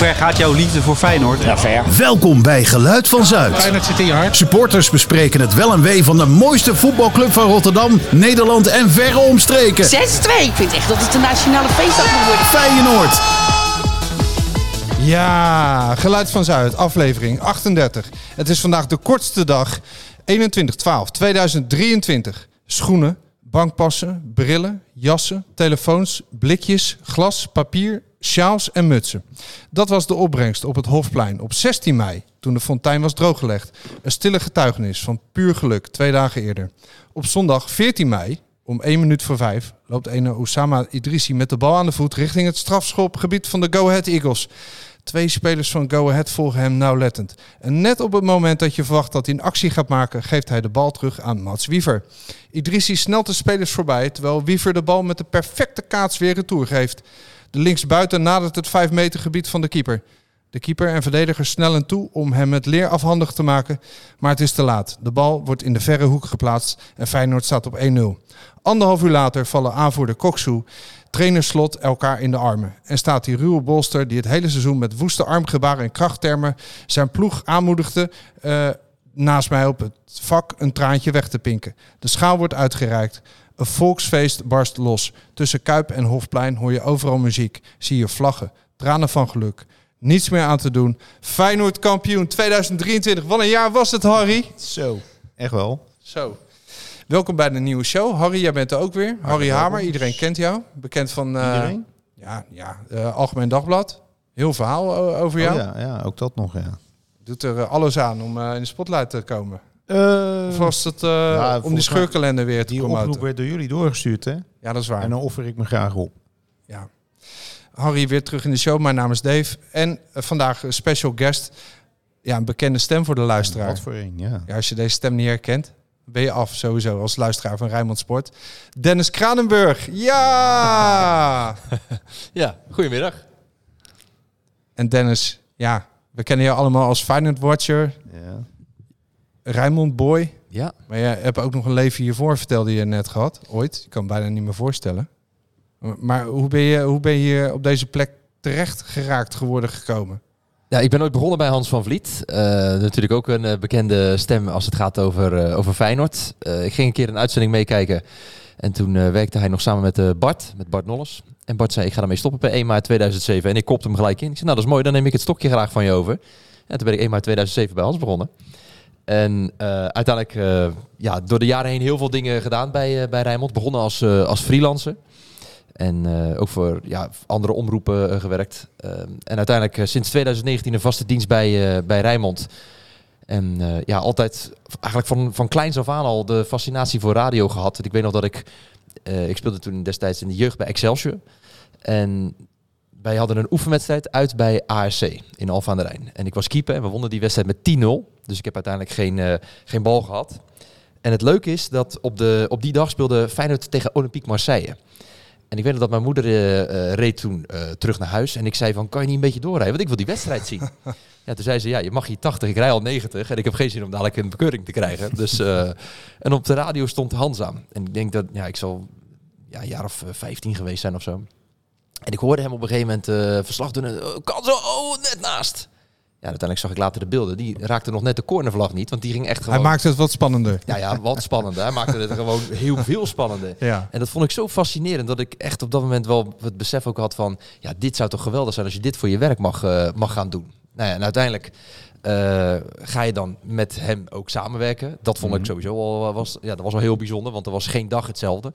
ver gaat jouw liefde voor Feyenoord? Ja, ver. Welkom bij Geluid van Zuid. Feyenoord zit in je hart. Supporters bespreken het wel en wee van de mooiste voetbalclub van Rotterdam, Nederland en verre omstreken. 6-2. Ik vind echt dat het een nationale feestdag moet worden. Feyenoord. Ja, Geluid van Zuid, aflevering 38. Het is vandaag de kortste dag, 21-12-2023. Schoenen, bankpassen, brillen, jassen, telefoons, blikjes, glas, papier, sjaals en mutsen. Dat was de opbrengst op het Hofplein op 16 mei, toen de fontein was drooggelegd. Een stille getuigenis van puur geluk, twee dagen eerder. Op zondag 14 mei, om 1 minuut voor 5, loopt ene Oussama Idrissi met de bal aan de voet richting het strafschopgebied van de Go Ahead Eagles. Twee spelers van Go Ahead volgen hem nauwlettend. En net op het moment dat je verwacht dat hij een actie gaat maken, geeft hij de bal terug aan Mats Wiever. Idrissi snelt de spelers voorbij, terwijl Wiever de bal met de perfecte kaats weer retour geeft. De linksbuiten nadert het 5 meter gebied van de keeper. De keeper en verdediger snellen toe om hem het leer afhandig te maken, maar het is te laat. De bal wordt in de verre hoek geplaatst en Feyenoord staat op 1-0. Anderhalf uur later vallen aanvoerder Koksu, trainer Slot elkaar in de armen. En staat die ruwe bolster die het hele seizoen met woeste armgebaren en krachttermen zijn ploeg aanmoedigde eh, naast mij op het vak een traantje weg te pinken. De schaal wordt uitgereikt. Een volksfeest barst los. Tussen Kuip en Hofplein hoor je overal muziek. Zie je vlaggen, tranen van geluk. Niets meer aan te doen. Feyenoord kampioen 2023. Wat een jaar was het, Harry. Zo, echt wel. Zo. Welkom bij de nieuwe show. Harry, jij bent er ook weer. Harry welkom. Hamer, iedereen kent jou. Bekend van eh, Iedereen? ja, ja, eh, Algemeen Dagblad. Heel verhaal o- over jou. Oh, ja, ja, ook dat nog, ja. Doet er eh, alles aan om eh, in de spotlight te komen. Uh, Of was het eh, ja, om die scheurkalender weer te die promoten? oproep werd door jullie doorgestuurd, hè? Ja, dat is waar. En dan offer ik me graag op. Ja. Harry weer terug in de show. Mijn naam is Dave. En eh, vandaag een special guest. Ja, een bekende stem voor de luisteraar. Wat voor een, ja. Ja, als je deze stem niet herkent, ben je af sowieso als luisteraar van Rijnmond Sport. Dennis Kranenburg. Ja! Ja, goedemiddag. en Dennis, ja, we kennen jou allemaal als Feyenoord Watcher, ja. Rijnmond Boy. Ja, Maar jij hebt ook nog een leven hiervoor, vertelde je net gehad. Ooit. Je kan bijna niet meer voorstellen. Maar hoe ben je, hoe ben je hier op deze plek terecht geraakt geworden gekomen? ja ik ben ooit begonnen bij Hans van Vliet. Eh, natuurlijk ook een eh, bekende stem als het gaat over, eh, over Feyenoord. Ik ging een keer een uitzending meekijken. En toen werkte hij nog samen met Bart, met Bart Nolles. En Bart zei, ik ga ermee stoppen bij 1 maart 2007. En ik kopte hem gelijk in. Ik zei, nou dat is mooi, dan neem ik het stokje graag van je over. En toen ben ik 1 maart 2007 bij Hans begonnen. En eh, uiteindelijk, eh, ja, door de jaren heen heel veel dingen gedaan bij, eh, bij Rijnmond. Begonnen als, als freelancer. En ook voor ja, andere omroepen gewerkt. Ehm, en uiteindelijk sinds 2019 een vaste dienst bij, bij Rijnmond. En ja, altijd eigenlijk van, van kleins af aan al de fascinatie voor radio gehad. Ik weet nog dat ik... ik speelde toen destijds in de jeugd bij Excelsior. En wij hadden een oefenwedstrijd uit bij ARC in Alphen aan de Rijn. En ik was keeper en we wonnen die wedstrijd met 10-0. Dus ik heb uiteindelijk geen, eh, geen bal gehad. En het leuke is dat op, de, op die dag speelde Feyenoord tegen Olympique Marseille. En ik weet nog dat mijn moeder eh, eh, reed toen terug naar huis. En ik zei van, kan je niet een beetje doorrijden? Want ik wil die wedstrijd zien. ja, toen zei ze, ja, je mag hier 80, ik rij al 90. En ik heb geen zin om dadelijk een bekeuring te krijgen. Dus, en op de radio stond Hans aan. En ik denk dat, ja, ik zal ja, een jaar of eh, 15 geweest zijn of zo. En ik hoorde hem op een gegeven moment eh, verslag doen. En, oh, kan zo, oh, net naast. Ja, uiteindelijk zag ik later de beelden. Die raakte nog net de cornervlag niet. Want die ging echt gewoon... Hij maakt het wat spannender. Ja, ja, wat spannender. Hij maakte het gewoon heel veel spannender. Ja. En dat vond ik zo fascinerend dat ik echt op dat moment wel het besef ook had van... Ja, dit zou toch geweldig zijn als je dit voor je werk mag, eh, mag gaan doen. Nou ja, en uiteindelijk eh, ga je dan met hem ook samenwerken. Dat vond ik sowieso al, was, ja, dat was wel heel bijzonder, want er was geen dag hetzelfde.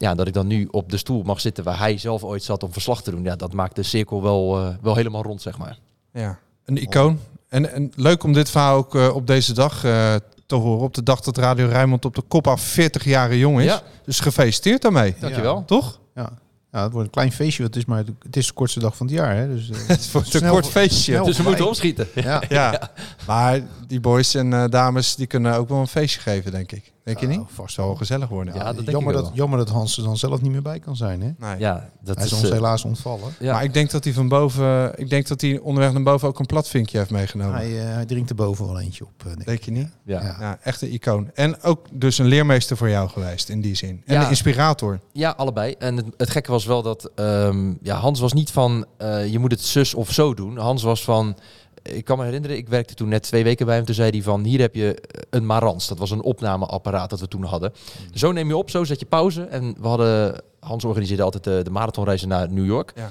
Ja, dat ik dan nu op de stoel mag zitten waar hij zelf ooit zat om verslag te doen. Ja, dat maakt de cirkel wel, eh, wel helemaal rond, zeg maar. Ja, een icoon. En, en leuk om dit verhaal ook eh, op deze dag eh, te horen. Op de dag dat Radio Rijnmond op de kop af 40 jaar jong is. Ja. Dus gefeliciteerd daarmee. Dankjewel. Toch? Ja. ja, het wordt een klein feestje. want Het is, maar, het is de kortste dag van het jaar, hè? Dus, Het wordt een kort feestje. Dus we moeten opschieten. Ja. Ja. maar die boys en dames die kunnen ook wel een feestje geven, denk ik. Ik Denk je niet? Oh, vast wel gezellig worden. Ja, dat denk jammer, dat, wel. jammer dat Hans er dan zelf niet meer bij kan zijn. Hè? Nee. Ja, dat Hij is is... ons eh, helaas ontvallen. ja. Maar ik denk dat hij van boven, ik denk dat hij onderweg naar boven ook een platvinkje heeft meegenomen. Hij, eh, hij drinkt er boven wel eentje op. eh, denk ik. Denk je niet? ja. Ja. Ja, echt een icoon. En ook dus een leermeester voor jou geweest in die zin. En Ja. een inspirator. Ja, allebei. En het, het gekke was wel dat ehm, ja, Hans was niet van eh, je moet het zus of zo doen. Hans was van, ik kan me herinneren, ik werkte toen net twee weken bij hem. Toen zei hij van, hier heb je een Marans. Dat was een opnameapparaat dat we toen hadden. Zo neem je op, zo zet je pauze. En we hadden, Hans organiseerde altijd de, de marathonreizen naar New York. Ja.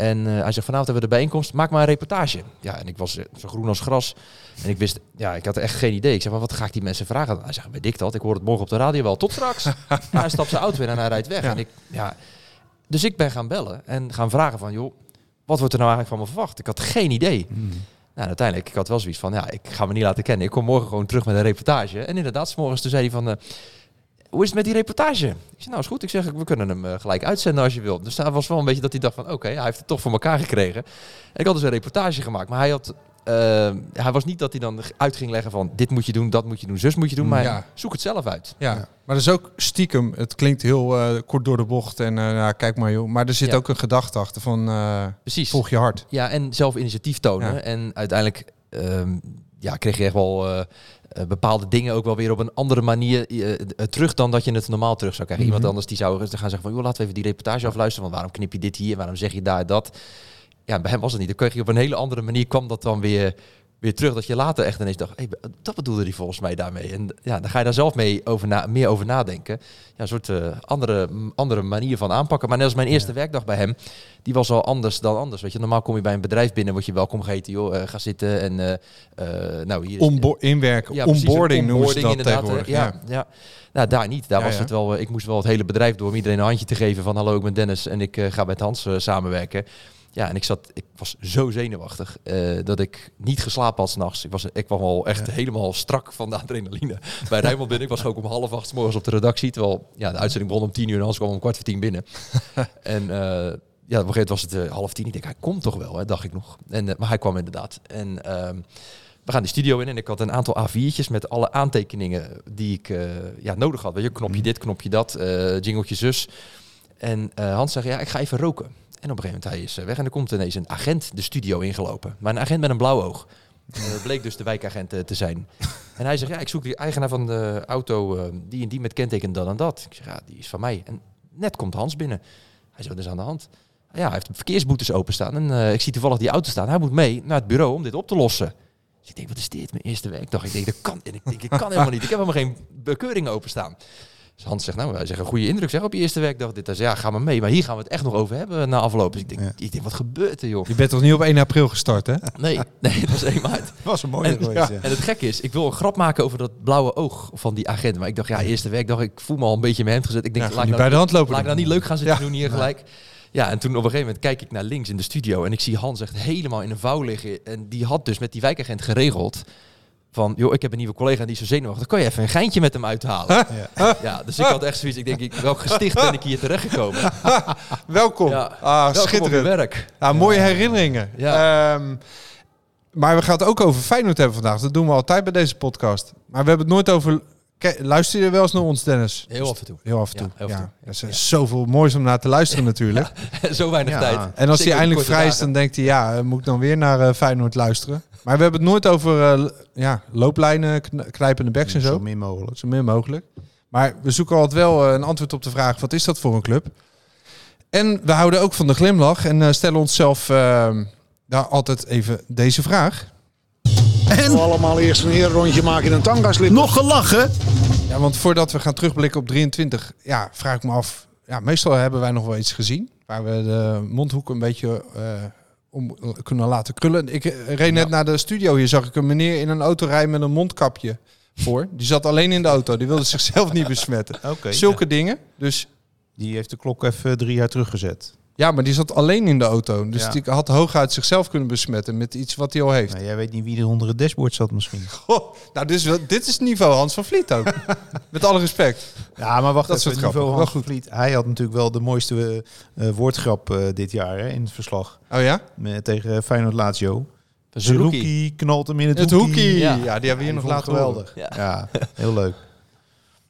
En eh, hij zegt, vanavond hebben we de bijeenkomst, maak maar een reportage. Ja, en ik was eh, zo groen als gras. En ik wist, ja, ik had echt geen idee. Ik zeg, maar wat ga ik die mensen vragen? Hij zegt, weet ik dat? Ik hoor het morgen op de radio wel. Tot straks. ja, hij stapt zijn auto in en hij rijdt weg. Ja. En ik, ja, dus ik ben gaan bellen en gaan vragen van, joh, wat wordt er nou eigenlijk van me verwacht? Ik had geen idee. Nou, uiteindelijk, ik had wel zoiets van, ja, ik ga me niet laten kennen. Ik kom morgen gewoon terug met een reportage. En inderdaad, s toen zei hij van, eh, hoe is het met die reportage? Ik zei, nou is goed. Ik zeg, we kunnen hem eh, gelijk uitzenden als je wilt. Dus daar was wel een beetje dat hij dacht van, oké, hij heeft het toch voor elkaar gekregen. En ik had dus een reportage gemaakt, maar hij had... eh, hij was niet dat hij dan uit ging leggen van dit moet je doen, dat moet je doen, zus moet je doen. Maar Ja. zoek het zelf uit. Ja. Ja. maar dat is ook stiekem. Het klinkt heel eh, kort door de bocht. En eh, ja, kijk maar joh. Maar er zit Ja. ook een gedachte achter van eh, Precies. volg je hart. Ja, en zelf initiatief tonen. Ja. En uiteindelijk ehm, ja, kreeg je echt wel bepaalde dingen ook wel weer op een andere manier terug dan dat je het normaal terug zou krijgen. Mhm. Iemand anders die zou gaan zeggen van, joh, laten we even die reportage afluisteren. Want waarom knip je dit hier? Waarom zeg je daar dat? Ja, bij hem was het niet. Dan kreeg je op een hele andere manier kwam dat dan weer, weer terug. Dat je later echt ineens dacht, hey, dat bedoelde hij volgens mij daarmee. En ja, dan ga je daar zelf mee over na, meer over nadenken. Ja, een soort eh, andere, andere manier van aanpakken. Maar net als mijn eerste werkdag bij hem, die was al anders dan anders. Weet je, normaal kom je bij een bedrijf binnen, word je welkom geheten, joh, eh, ga zitten en eh, nou hier is Onbo inwerken. ja, onboarding noemen ze dat tegenwoordig. hè. Ja, ja. Nou, daar niet. Daar Ja, was ja. het wel. Ik moest wel het hele bedrijf door om iedereen een handje te geven van hallo, ik ben Dennis en ik ga met Hans samenwerken. Ja, en ik zat, ik was zo zenuwachtig eh, dat ik niet geslapen had s'nachts. Ik was, ik kwam al echt helemaal strak van de adrenaline. Bij Rijnmond binnen, ik was ook om half acht 's morgens op de redactie, terwijl ja, de uitzending begon om tien uur en Hans kwam om kwart voor tien binnen. en eh, ja, op een gegeven moment was het eh, half tien. Ik denk, hij komt toch wel, hè, dacht ik nog. En, maar hij kwam inderdaad. En ehm, we gaan die studio in en ik had een aantal A4'tjes met alle aantekeningen die ik ja, nodig had. Weet je, knopje dit, knopje dat, jingeltje zus. En Hans zegt, ja, ik ga even roken. En op een gegeven moment hij is eh, weg en er komt ineens een agent de studio ingelopen. Maar een agent met een blauw oog. Eh, bleek dus de wijkagent eh, te zijn. En hij zegt, ja, ik zoek die eigenaar van de auto, die en die met kenteken dan en dat. Ik zeg, ja, die is van mij. En net komt Hans binnen. Hij zegt, wat is aan de hand? Ja, hij heeft verkeersboetes openstaan en ik zie toevallig die auto staan. Hij moet mee naar het bureau om dit op te lossen. Dus ik denk, wat is dit? Mijn eerste werkdag. Ik denk, dat kan, en ik denk, ik kan helemaal niet. Ik heb helemaal geen bekeuring openstaan. Dus Hans zegt, nou, wij zeggen, goede indruk zeg op je eerste werkdag. Dit, hij zegt, ja, ga maar mee. Maar hier gaan we het echt nog over hebben na afloop. Dus ik denk, Ja. ik denk wat gebeurt er, joh? Je bent toch niet op 1 april gestart, hè? Nee, nee, dat was 1 maart. was een mooie En, ja. en het gekke is, ik wil een grap maken over dat blauwe oog van die agent. Maar ik dacht, ja, eerste werkdag, ik voel me al een beetje in mijn hemd gezet. Ik denk, Ja, laat, ik niet nou, bij de hand lopen laat ik nou niet leuk gaan zitten Ja. doen hier gelijk. Ja, en toen op een gegeven moment kijk ik naar links in de studio en ik zie Hans echt helemaal in een vouw liggen. En die had dus met die wijkagent geregeld van, joh, ik heb een nieuwe collega en die is zo zenuwachtig. Dan kan je even een geintje met hem uithalen. Ja. Ja, dus ik had echt zoiets. Ik denk, ik, welk gesticht ben ik hier terechtgekomen? Welkom. Ja. Ah, Welkom schitterend. werk. Ja, mooie herinneringen. Ja. Ehm, maar we gaan het ook over Feyenoord hebben vandaag. Dat doen we altijd bij deze podcast. Maar we hebben het nooit over... Luister je wel eens naar ons, Dennis? Heel af en toe. Heel af en Ja, toe. Ja. Er is Ja. zoveel moois om naar te luisteren natuurlijk. Zo weinig Ja. tijd. En als Zeker hij eindelijk vrij is, dan denkt hij... Ja, eh, moet ik dan weer naar eh, Feyenoord luisteren? Maar we hebben het nooit over eh, ja, looplijnen, kn- knijpende backs en zo. Zo min mogelijk. Zo min mogelijk. Maar we zoeken altijd wel eh, een antwoord op de vraag: wat is dat voor een club? En we houden ook van de glimlach en eh, stellen onszelf eh, daar altijd even deze vraag. En allemaal eerst een rondje maken in een tanga-slip. nog gelachen? Ja, want voordat we gaan terugblikken op 23, ja, vraag ik me af. Ja, meestal hebben wij nog wel iets gezien waar we de mondhoek een beetje eh, om kunnen laten krullen. Ik eh, reed net naar de studio. Hier zag ik een meneer in een auto rijden met een mondkapje voor. Die zat alleen in de auto. Die wilde zichzelf niet besmetten. Oké. Zulke dingen. Dus Die heeft de klok even drie jaar teruggezet. Ja, maar die zat alleen in de auto. Dus Ja. die had hooguit zichzelf kunnen besmetten met iets wat hij al heeft. Nou, jij weet niet wie er onder het dashboard zat misschien. Goh, nou, dit is, wel, dit is niveau Hans van Vliet ook. met alle respect. Ja, maar wacht Dat is even. niveau grappig. Hans Wel van Vliet. Hij had natuurlijk wel de mooiste eh, eh, woordgrap eh, dit jaar hè, in het verslag. Oh ja? Met, tegen Feyenoord Lazio. Zerouki. Zerouki knalt hem in het, Het hoekie. hoekie. Ja, Ja. die hebben we hier nog laten geweldig. Ja. Ja, heel leuk.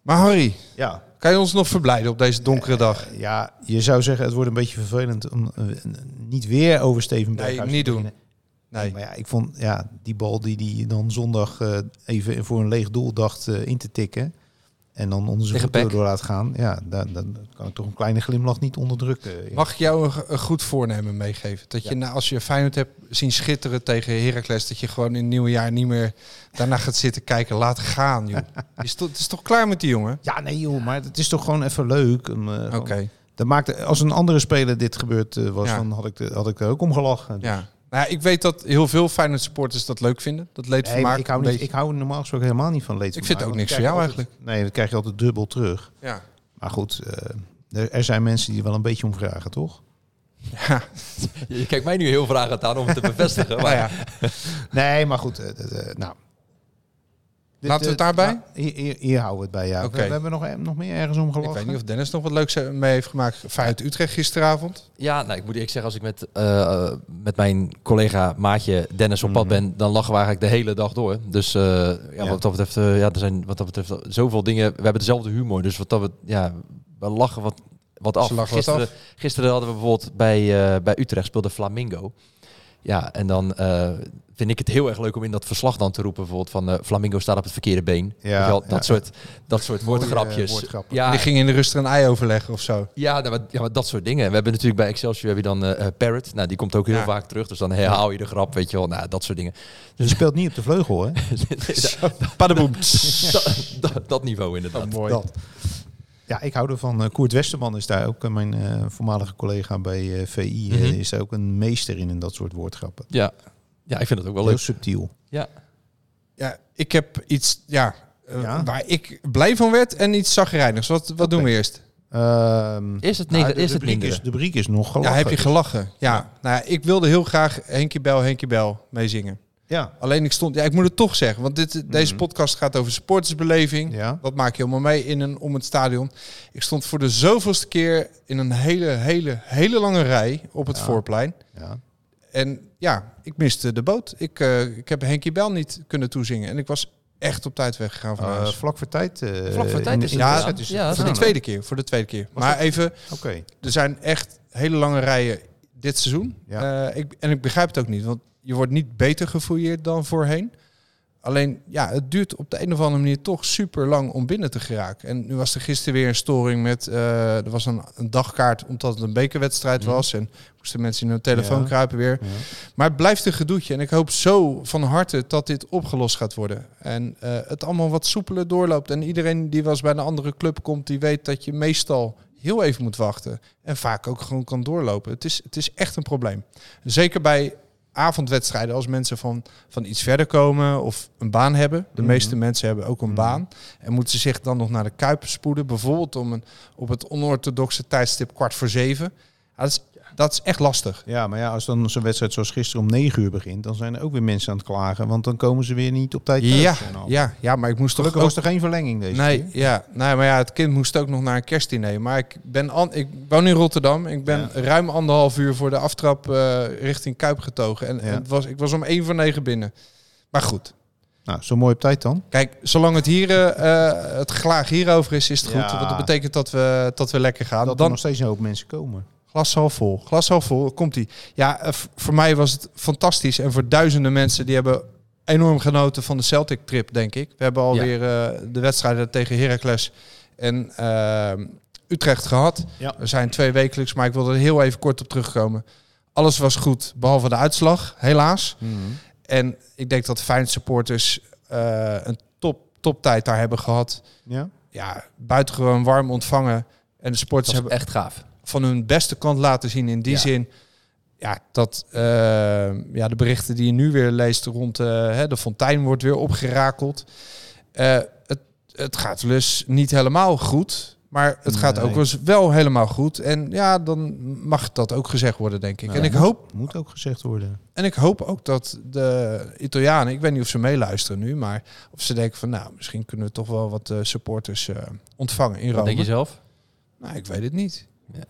Maar Harry, Ja. Kan je ons nog verblijden op deze donkere dag? ja, je zou zeggen het wordt een beetje vervelend om eh, niet weer over Steven Nee, Berghuis niet te doen. Nee. Maar ja, ik vond ja, die bal die die dan zondag eh, even voor een leeg doel dacht eh, in te tikken. En dan onder zijn voeten door laat gaan. Ja, dan, dan kan ik toch een kleine glimlach niet onderdrukken. Mag ik jou een, een goed voornemen meegeven? Dat je nou, als je Feyenoord hebt zien schitteren tegen Heracles, dat je gewoon in het nieuwe jaar niet meer daarna gaat zitten kijken. Laat gaan, joh. Is toch, het is toch klaar met die jongen? Ja, nee joh, maar het is toch gewoon even leuk. om, eh, Oké, Dat maakte, als een andere speler dit gebeurd eh, was, Ja. dan had ik, er- had ik er ook om gelachen. ja. Nou, ik weet dat heel veel Feyenoord supporters dat leuk vinden. Dat leed Nee, ik, hou niet, ik hou normaal gesproken helemaal niet van leed. Ik vind het ook niks voor jou eigenlijk. Nee, dat krijg je altijd dubbel terug. Ja. Maar goed, eh, er, er zijn mensen die er wel een beetje om vragen, toch? ja. Je kijkt mij nu heel vragend aan om het te bevestigen. Nou Maar ja. Nee, maar goed. eh, eh, nou. Dit, Laten we het eh, daarbij? nou, hier, hier, hier houden we het bij, ja. Oké. We, we hebben nog, nog meer ergens om Ik gelachen. weet niet of Dennis nog wat leuks mee heeft gemaakt. Feyenoord Utrecht gisteravond. Ja, nou, ik moet eerlijk zeggen, als ik met, eh, met mijn collega Maatje Dennis op pad ben, dan lachen we eigenlijk de hele dag door. Dus eh, ja, Ja. wat dat betreft, eh, ja, er zijn wat dat betreft zoveel dingen. We hebben dezelfde humor, dus wat dat betreft, ja, we lachen wat, wat af. Ze lachen wat gisteren, af. gisteren hadden we bijvoorbeeld bij, eh, bij Utrecht speelde Flamingo. Ja, en dan eh, vind ik het heel erg leuk om in dat verslag dan te roepen, bijvoorbeeld van eh, Flamingo staat op het verkeerde been. Ja, dat, soort, dat soort Mooie, woordgrapjes. eh, woordgrappen. Ja, En die ging in de rust er een ei overleggen of zo. ja, nou, maar, ja, maar dat soort dingen. We hebben natuurlijk bij Excelsior heb je dan Parrot. Nou, die komt ook heel Ja. vaak terug. Dus dan herhaal je de grap, weet je wel. Nou, dat soort dingen. Je speelt niet op de vleugel, hè? Paddenboem. dat, dat, dat niveau inderdaad. mooi. Dat. Ja, ik hou ervan. Eh, Koert Westerman is daar ook, eh, mijn eh, voormalige collega bij eh, VI, Mhm. is daar ook een meester in, in dat soort woordgrappen. Ja. ja, ik vind het ook wel Heel leuk. subtiel. Ja. Ja, ik heb iets ja, eh, Ja? waar ik blij van werd en iets zagrijnigs. Wat, wat doen we eerst? Ehm, Is het, nou, de, is de het briek minder? is, de briek is nog gelachen. Ja, heb je gelachen? Ja. Nou ja, ik wilde heel graag Henkie Bel, Henkie Bel meezingen. Ja. Alleen ik stond, ja, ik moet het toch zeggen, want dit, deze Mhm. podcast gaat over supportersbeleving. Ja. Wat maak je allemaal mee in en om het stadion? Ik stond voor de zoveelste keer in een hele, hele, hele lange rij op het Ja. voorplein. ja. En ja, ik miste de boot. Ik, eh, ik heb Henkie Bel niet kunnen toezingen. En ik was echt op tijd weggegaan van Eh, huis. vlak voor tijd. eh, Vlak voor tijd is het gedaan. wedstrijd is het Ja, voor de tweede keer, voor de tweede keer. Was maar dat- even, Oké. er zijn echt hele lange rijen dit seizoen. Ja. Eh, ik, en ik begrijp het ook niet, want je wordt niet beter gefouilleerd dan voorheen. Alleen, ja, het duurt op de een of andere manier toch super lang om binnen te geraken. En nu was er gisteren weer een storing met, eh, er was een, een dagkaart omdat het een bekerwedstrijd Mhm. was. En moesten mensen in hun telefoon Ja. kruipen weer. Ja. Maar het blijft een gedoetje. En ik hoop zo van harte dat dit opgelost gaat worden. En eh, het allemaal wat soepeler doorloopt. En iedereen die wel eens bij een andere club komt, die weet dat je meestal heel even moet wachten. En vaak ook gewoon kan doorlopen. Het is, het is echt een probleem. Zeker bij avondwedstrijden, als mensen van, van iets verder komen of een baan hebben. De Mhm. meeste mensen hebben ook een Mhm. baan. En moeten ze zich dan nog naar de Kuip spoeden. Bijvoorbeeld om een, op het onorthodoxe tijdstip kwart voor zeven. Ja, dat, is, dat is echt lastig. Ja, maar ja, als dan zo'n wedstrijd zoals gisteren om 9 uur begint, dan zijn er ook weer mensen aan het klagen, want dan komen ze weer niet op tijd thuis. Ja, ja, ja, maar ik moest toch Gelukkig ook was er geen verlenging deze Nee, keer. ja, nee, maar ja, het kind moest ook nog naar een kerstdiner. Maar ik, ben an, ik woon in Rotterdam. Ik ben Ja. ruim anderhalf uur voor de aftrap eh, richting Kuip getogen. En, Ja. en het was, ik was om één voor negen binnen. Maar goed, Nou, zo mooi op tijd dan. kijk, zolang het hier eh, eh, het glaag hierover is, is het goed. Ja. Want dat betekent dat we, dat we lekker gaan. Dat er Dan nog steeds een hoop mensen komen. Glas half vol. Glas half vol, komt ie. Ja, eh, voor mij was het fantastisch. En voor duizenden mensen die hebben enorm genoten van de Celtic trip, denk ik. We hebben alweer eh, de wedstrijden tegen Heracles en eh, Utrecht gehad. Ja. Er zijn twee wekelijks, maar ik wil er heel even kort op terugkomen. Alles was goed, behalve de uitslag, helaas. En ik denk dat Feyenoord supporters een top, toptijd daar hebben gehad. Ja? Ja, buitengewoon warm ontvangen. En de supporters hebben echt gaaf. Van hun beste kant laten zien. In die Ja. zin, ja, dat eh, ja, de berichten die je nu weer leest rond eh, hè, de fontein wordt weer opgerakeld. Eh, het, het gaat dus niet helemaal goed. Maar het gaat Nee. ook wel eens wel helemaal goed. En ja, dan mag dat ook gezegd worden, denk ik. Nou, en, ik moet- hoop, Moet ook gezegd worden. en ik hoop ook dat de Italianen, ik weet niet of ze meeluisteren nu, maar of ze denken van, nou, misschien kunnen we toch wel wat eh, supporters eh, ontvangen in Wat Rome. denk je zelf? Nou, ik weet het niet. Ik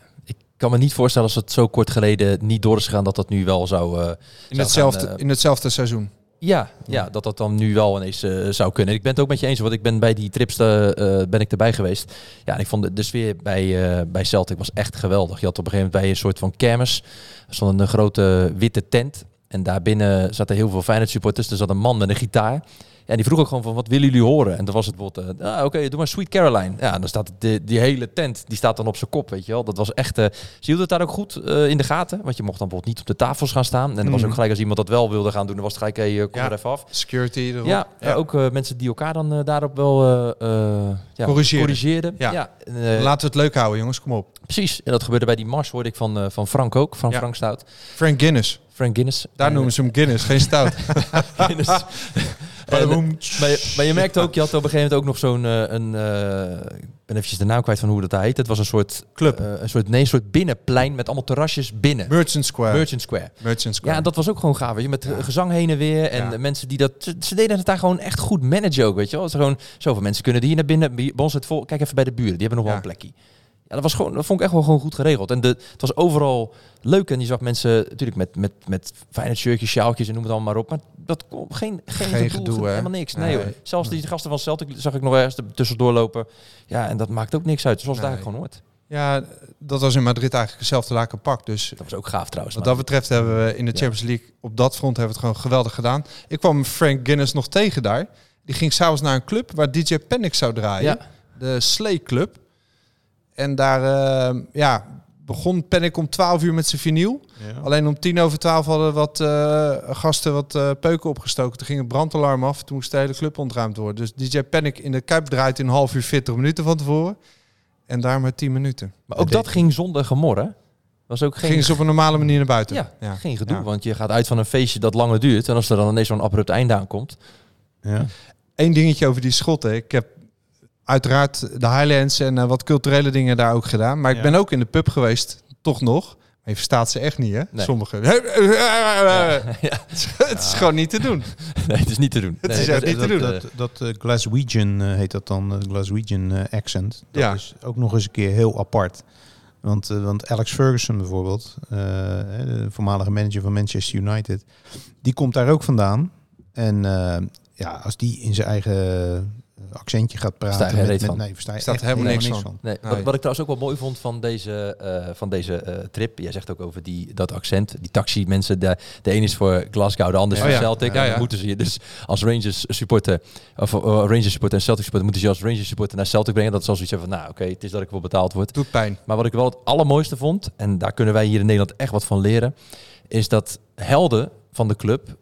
kan me niet voorstellen als het zo kort geleden niet door is gegaan dat dat nu wel zou... eh, In Zou hetzelfde, gaan, eh, in hetzelfde seizoen. Ja, ja, dat dat dan nu wel ineens eh, zou kunnen. Ik ben het ook met je eens, want ik ben bij die trips ben ik erbij geweest. Ja, en ik vond de, de sfeer bij, eh, bij Celtic was echt geweldig. Je had op een gegeven moment bij een soort van kermis, er stond een grote witte tent. En daarbinnen zaten heel veel Feyenoord supporters. Er zat een man met een gitaar. Ja, die vroeg ook gewoon van, wat willen jullie horen? En dan was het bijvoorbeeld, eh, ah, oké, doe maar Sweet Caroline. Ja, dan staat de, die hele tent, die staat dan op zijn kop, weet je wel. Dat was echt, eh ze hielden het daar ook goed eh, in de gaten. Want je mocht dan bijvoorbeeld niet op de tafels gaan staan. En er was ook gelijk, als iemand dat wel wilde gaan doen, dan was het gelijk, hey, eh, kom Ja. er even af. Security erop. Ja, ja. ook mensen die elkaar dan daarop wel ja, Corrigeerden. corrigeerden. Ja. en, Laten we het leuk houden, jongens. Kom op. precies. En dat gebeurde bij die mars, hoorde ik van, van Frank ook, van. Frank Stout. Frank Guinness. Frank Guinness. Daar En, noemen ze hem Guinness, geen stout. Guinness. En, maar, je, maar je merkte ook, je had op een gegeven moment ook nog zo'n, eh, een, eh, ik ben eventjes de naam kwijt van hoe dat heet. Het was een soort Club. eh, een soort, nee, een soort binnenplein met allemaal terrasjes binnen. Merchant Square. Merchant Square. Merchant Square. Ja, dat was ook gewoon gaaf. Weet je, met gezang heen en weer. En Ja. de mensen die dat. Ze, deden het daar gewoon echt goed managen ook. Weet je wel. Gewoon zoveel mensen kunnen die hier naar binnen. Bij ons het vol. Kijk even bij de buren. Die hebben nog wel een plekje. Ja, dat was gewoon. Dat vond ik echt wel gewoon goed geregeld. En de, het was overal leuk. En je zag mensen natuurlijk met, met, met fijne shirtjes, sjaaltjes en noem het allemaal maar op. Maar dat kon geen, geen, Geen gedoe, helemaal niks. Nee. Zelfs die gasten van Celtic zag ik nog ergens er tussendoor lopen. Ja, en dat maakt ook niks uit. Zoals Nee. eigenlijk gewoon hoort. Ja, dat was in Madrid eigenlijk hetzelfde laken pak. Dus Dat was ook gaaf trouwens. wat maar- dat betreft hebben we in de. Champions League op dat front hebben we het gewoon geweldig gedaan. Ik kwam Frank Guinness nog tegen daar. Die ging s'avonds naar een club waar DJ Panic zou draaien. Ja. De Slay Club. En daar eh, ja, begon Panic om 12 uur met zijn vinyl. Alleen om tien over twaalf hadden wat eh, gasten wat eh, peuken opgestoken. Toen ging het brandalarm af. Toen moest de hele club ontruimd worden. Dus DJ Panic in de Kuip draait in een half uur 40 minuten van tevoren. En daar maar 10 minuten. Maar ook dat ging zonder gemor, hè? Was ook geen Gingen ze op een normale manier naar buiten. Ja, geen gedoe. Ja. Want je gaat uit van een feestje dat langer duurt. En als er dan ineens zo'n abrupt einde aankomt. Ja. Eén dingetje over die schotten. Ik heb uiteraard de Highlands en eh, wat culturele dingen daar ook gedaan. Maar ik Ja. ben ook in de pub geweest, toch nog. Maar je verstaat ze echt niet, hè? Nee. Sommige. Ja. Het is gewoon niet te doen. Nee, het is niet te doen. Het Nee, is echt dat- niet te dat, doen. eh, Dat, dat eh, Glaswegian eh, heet dat dan, eh, Glaswegian eh, accent. Dat Ja. is ook nog eens een keer heel apart. Want, want Alex Ferguson bijvoorbeeld, eh, hè, de voormalige manager van Manchester United, die komt daar ook vandaan. En eh, ja, als die in zijn eigen accentje gaat praten, met, nee, versta je Staat helemaal niks van. Nee, Nee. Wat, wat ik trouwens ook wel mooi vond van deze, eh, van deze eh, trip. Jij zegt ook over die, dat accent. Die taxi mensen. De, de een is voor Glasgow, de ander is Oh voor ja. Celtic. Ja, moeten ze je dus als Rangers supporter. Of eh, Rangers supporter en Celtic supporter. Moeten ze je als Rangers supporter naar Celtic brengen. Dat is al zoiets van. Nou oké, het is dat ik wel betaald word. Doet pijn. Maar wat ik wel het allermooiste vond, en daar kunnen wij hier in Nederland echt wat van leren, is dat helden van de club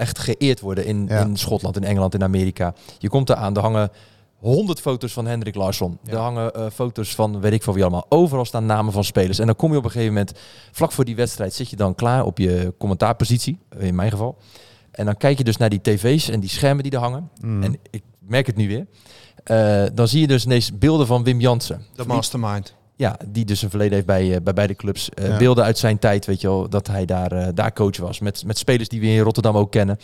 echt geëerd worden in, Ja. in Schotland, in Engeland, in Amerika. Je komt eraan, er hangen honderd foto's van Hendrik Larsson. Ja. Er hangen eh, foto's van weet ik veel wie allemaal. Overal staan namen van spelers. En dan kom je op een gegeven moment, vlak voor die wedstrijd, zit je dan klaar op je commentaarpositie, in mijn geval. En dan kijk je dus naar die tv's en die schermen die er hangen. Mm. En ik merk het nu weer. Eh, dan zie je dus ineens beelden van Wim Jansen. De mastermind. Ja, die dus een verleden heeft bij, eh, bij beide clubs. Eh, Ja. Beelden uit zijn tijd, weet je wel, dat hij daar, eh, daar coach was. Met, met spelers die we in Rotterdam ook kennen.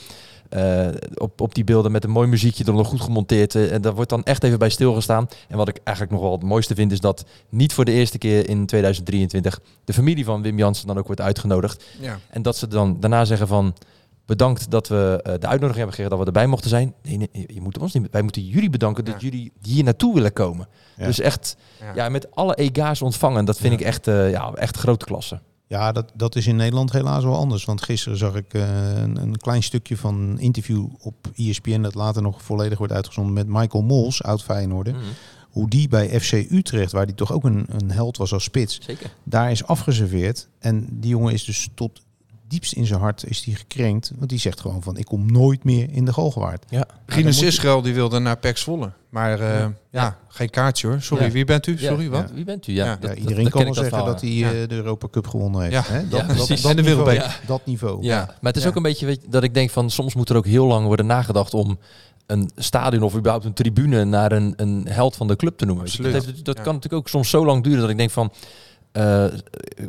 Eh, op, op die beelden met een mooi muziekje er nog goed gemonteerd. eh, en daar wordt dan echt even bij stilgestaan. En wat ik eigenlijk nog wel het mooiste vind, is dat niet voor de eerste keer in 2023 de familie van Wim Jansen dan ook wordt uitgenodigd. Ja. En dat ze dan daarna zeggen van bedankt dat we eh, de uitnodiging hebben gekregen dat we erbij mochten zijn. Nee, nee, je moet ons niet. Wij moeten jullie bedanken dat jullie hier naartoe willen komen. Ja. Dus echt, Ja. met alle ega's ontvangen. Dat vind ik echt, eh, ja, echt grote klasse. Ja, dat, dat is in Nederland helaas wel anders. Want gisteren zag ik eh, een, een klein stukje van een interview op ESPN... dat later nog volledig wordt uitgezonden met Michael Mols, oud Feyenoorder. Mhm. Hoe die bij FC Utrecht, waar die toch ook een, een held was als spits... Zeker. daar is afgeserveerd. En die jongen is dus tot diepst in zijn hart is die gekrenkt. Want die zegt gewoon van, ik kom nooit meer in de Galgenwaard. Ja. Rinus Israël die wilde naar Pek Zwolle. Maar eh, ja. Ja. geen kaartje hoor. Sorry, Ja. wie bent u? Sorry, Ja, wat? Wie bent u? Ja, Ja. dat- Ja, dat- iedereen dat kan wel zeggen dat hij Ja. eh, de Europa Cup gewonnen heeft. Ja. Hè? Dat, Ja, dat, precies. dat, En de. Ja. dat niveau. Ja. maar het is Ja. ook een beetje weet, dat ik denk van soms moet er ook heel lang worden nagedacht om een stadion of überhaupt een tribune naar een, een held van de club te noemen. Absoluut. Dat, heeft- dat Ja. kan natuurlijk ook soms zo lang duren dat ik denk van eh,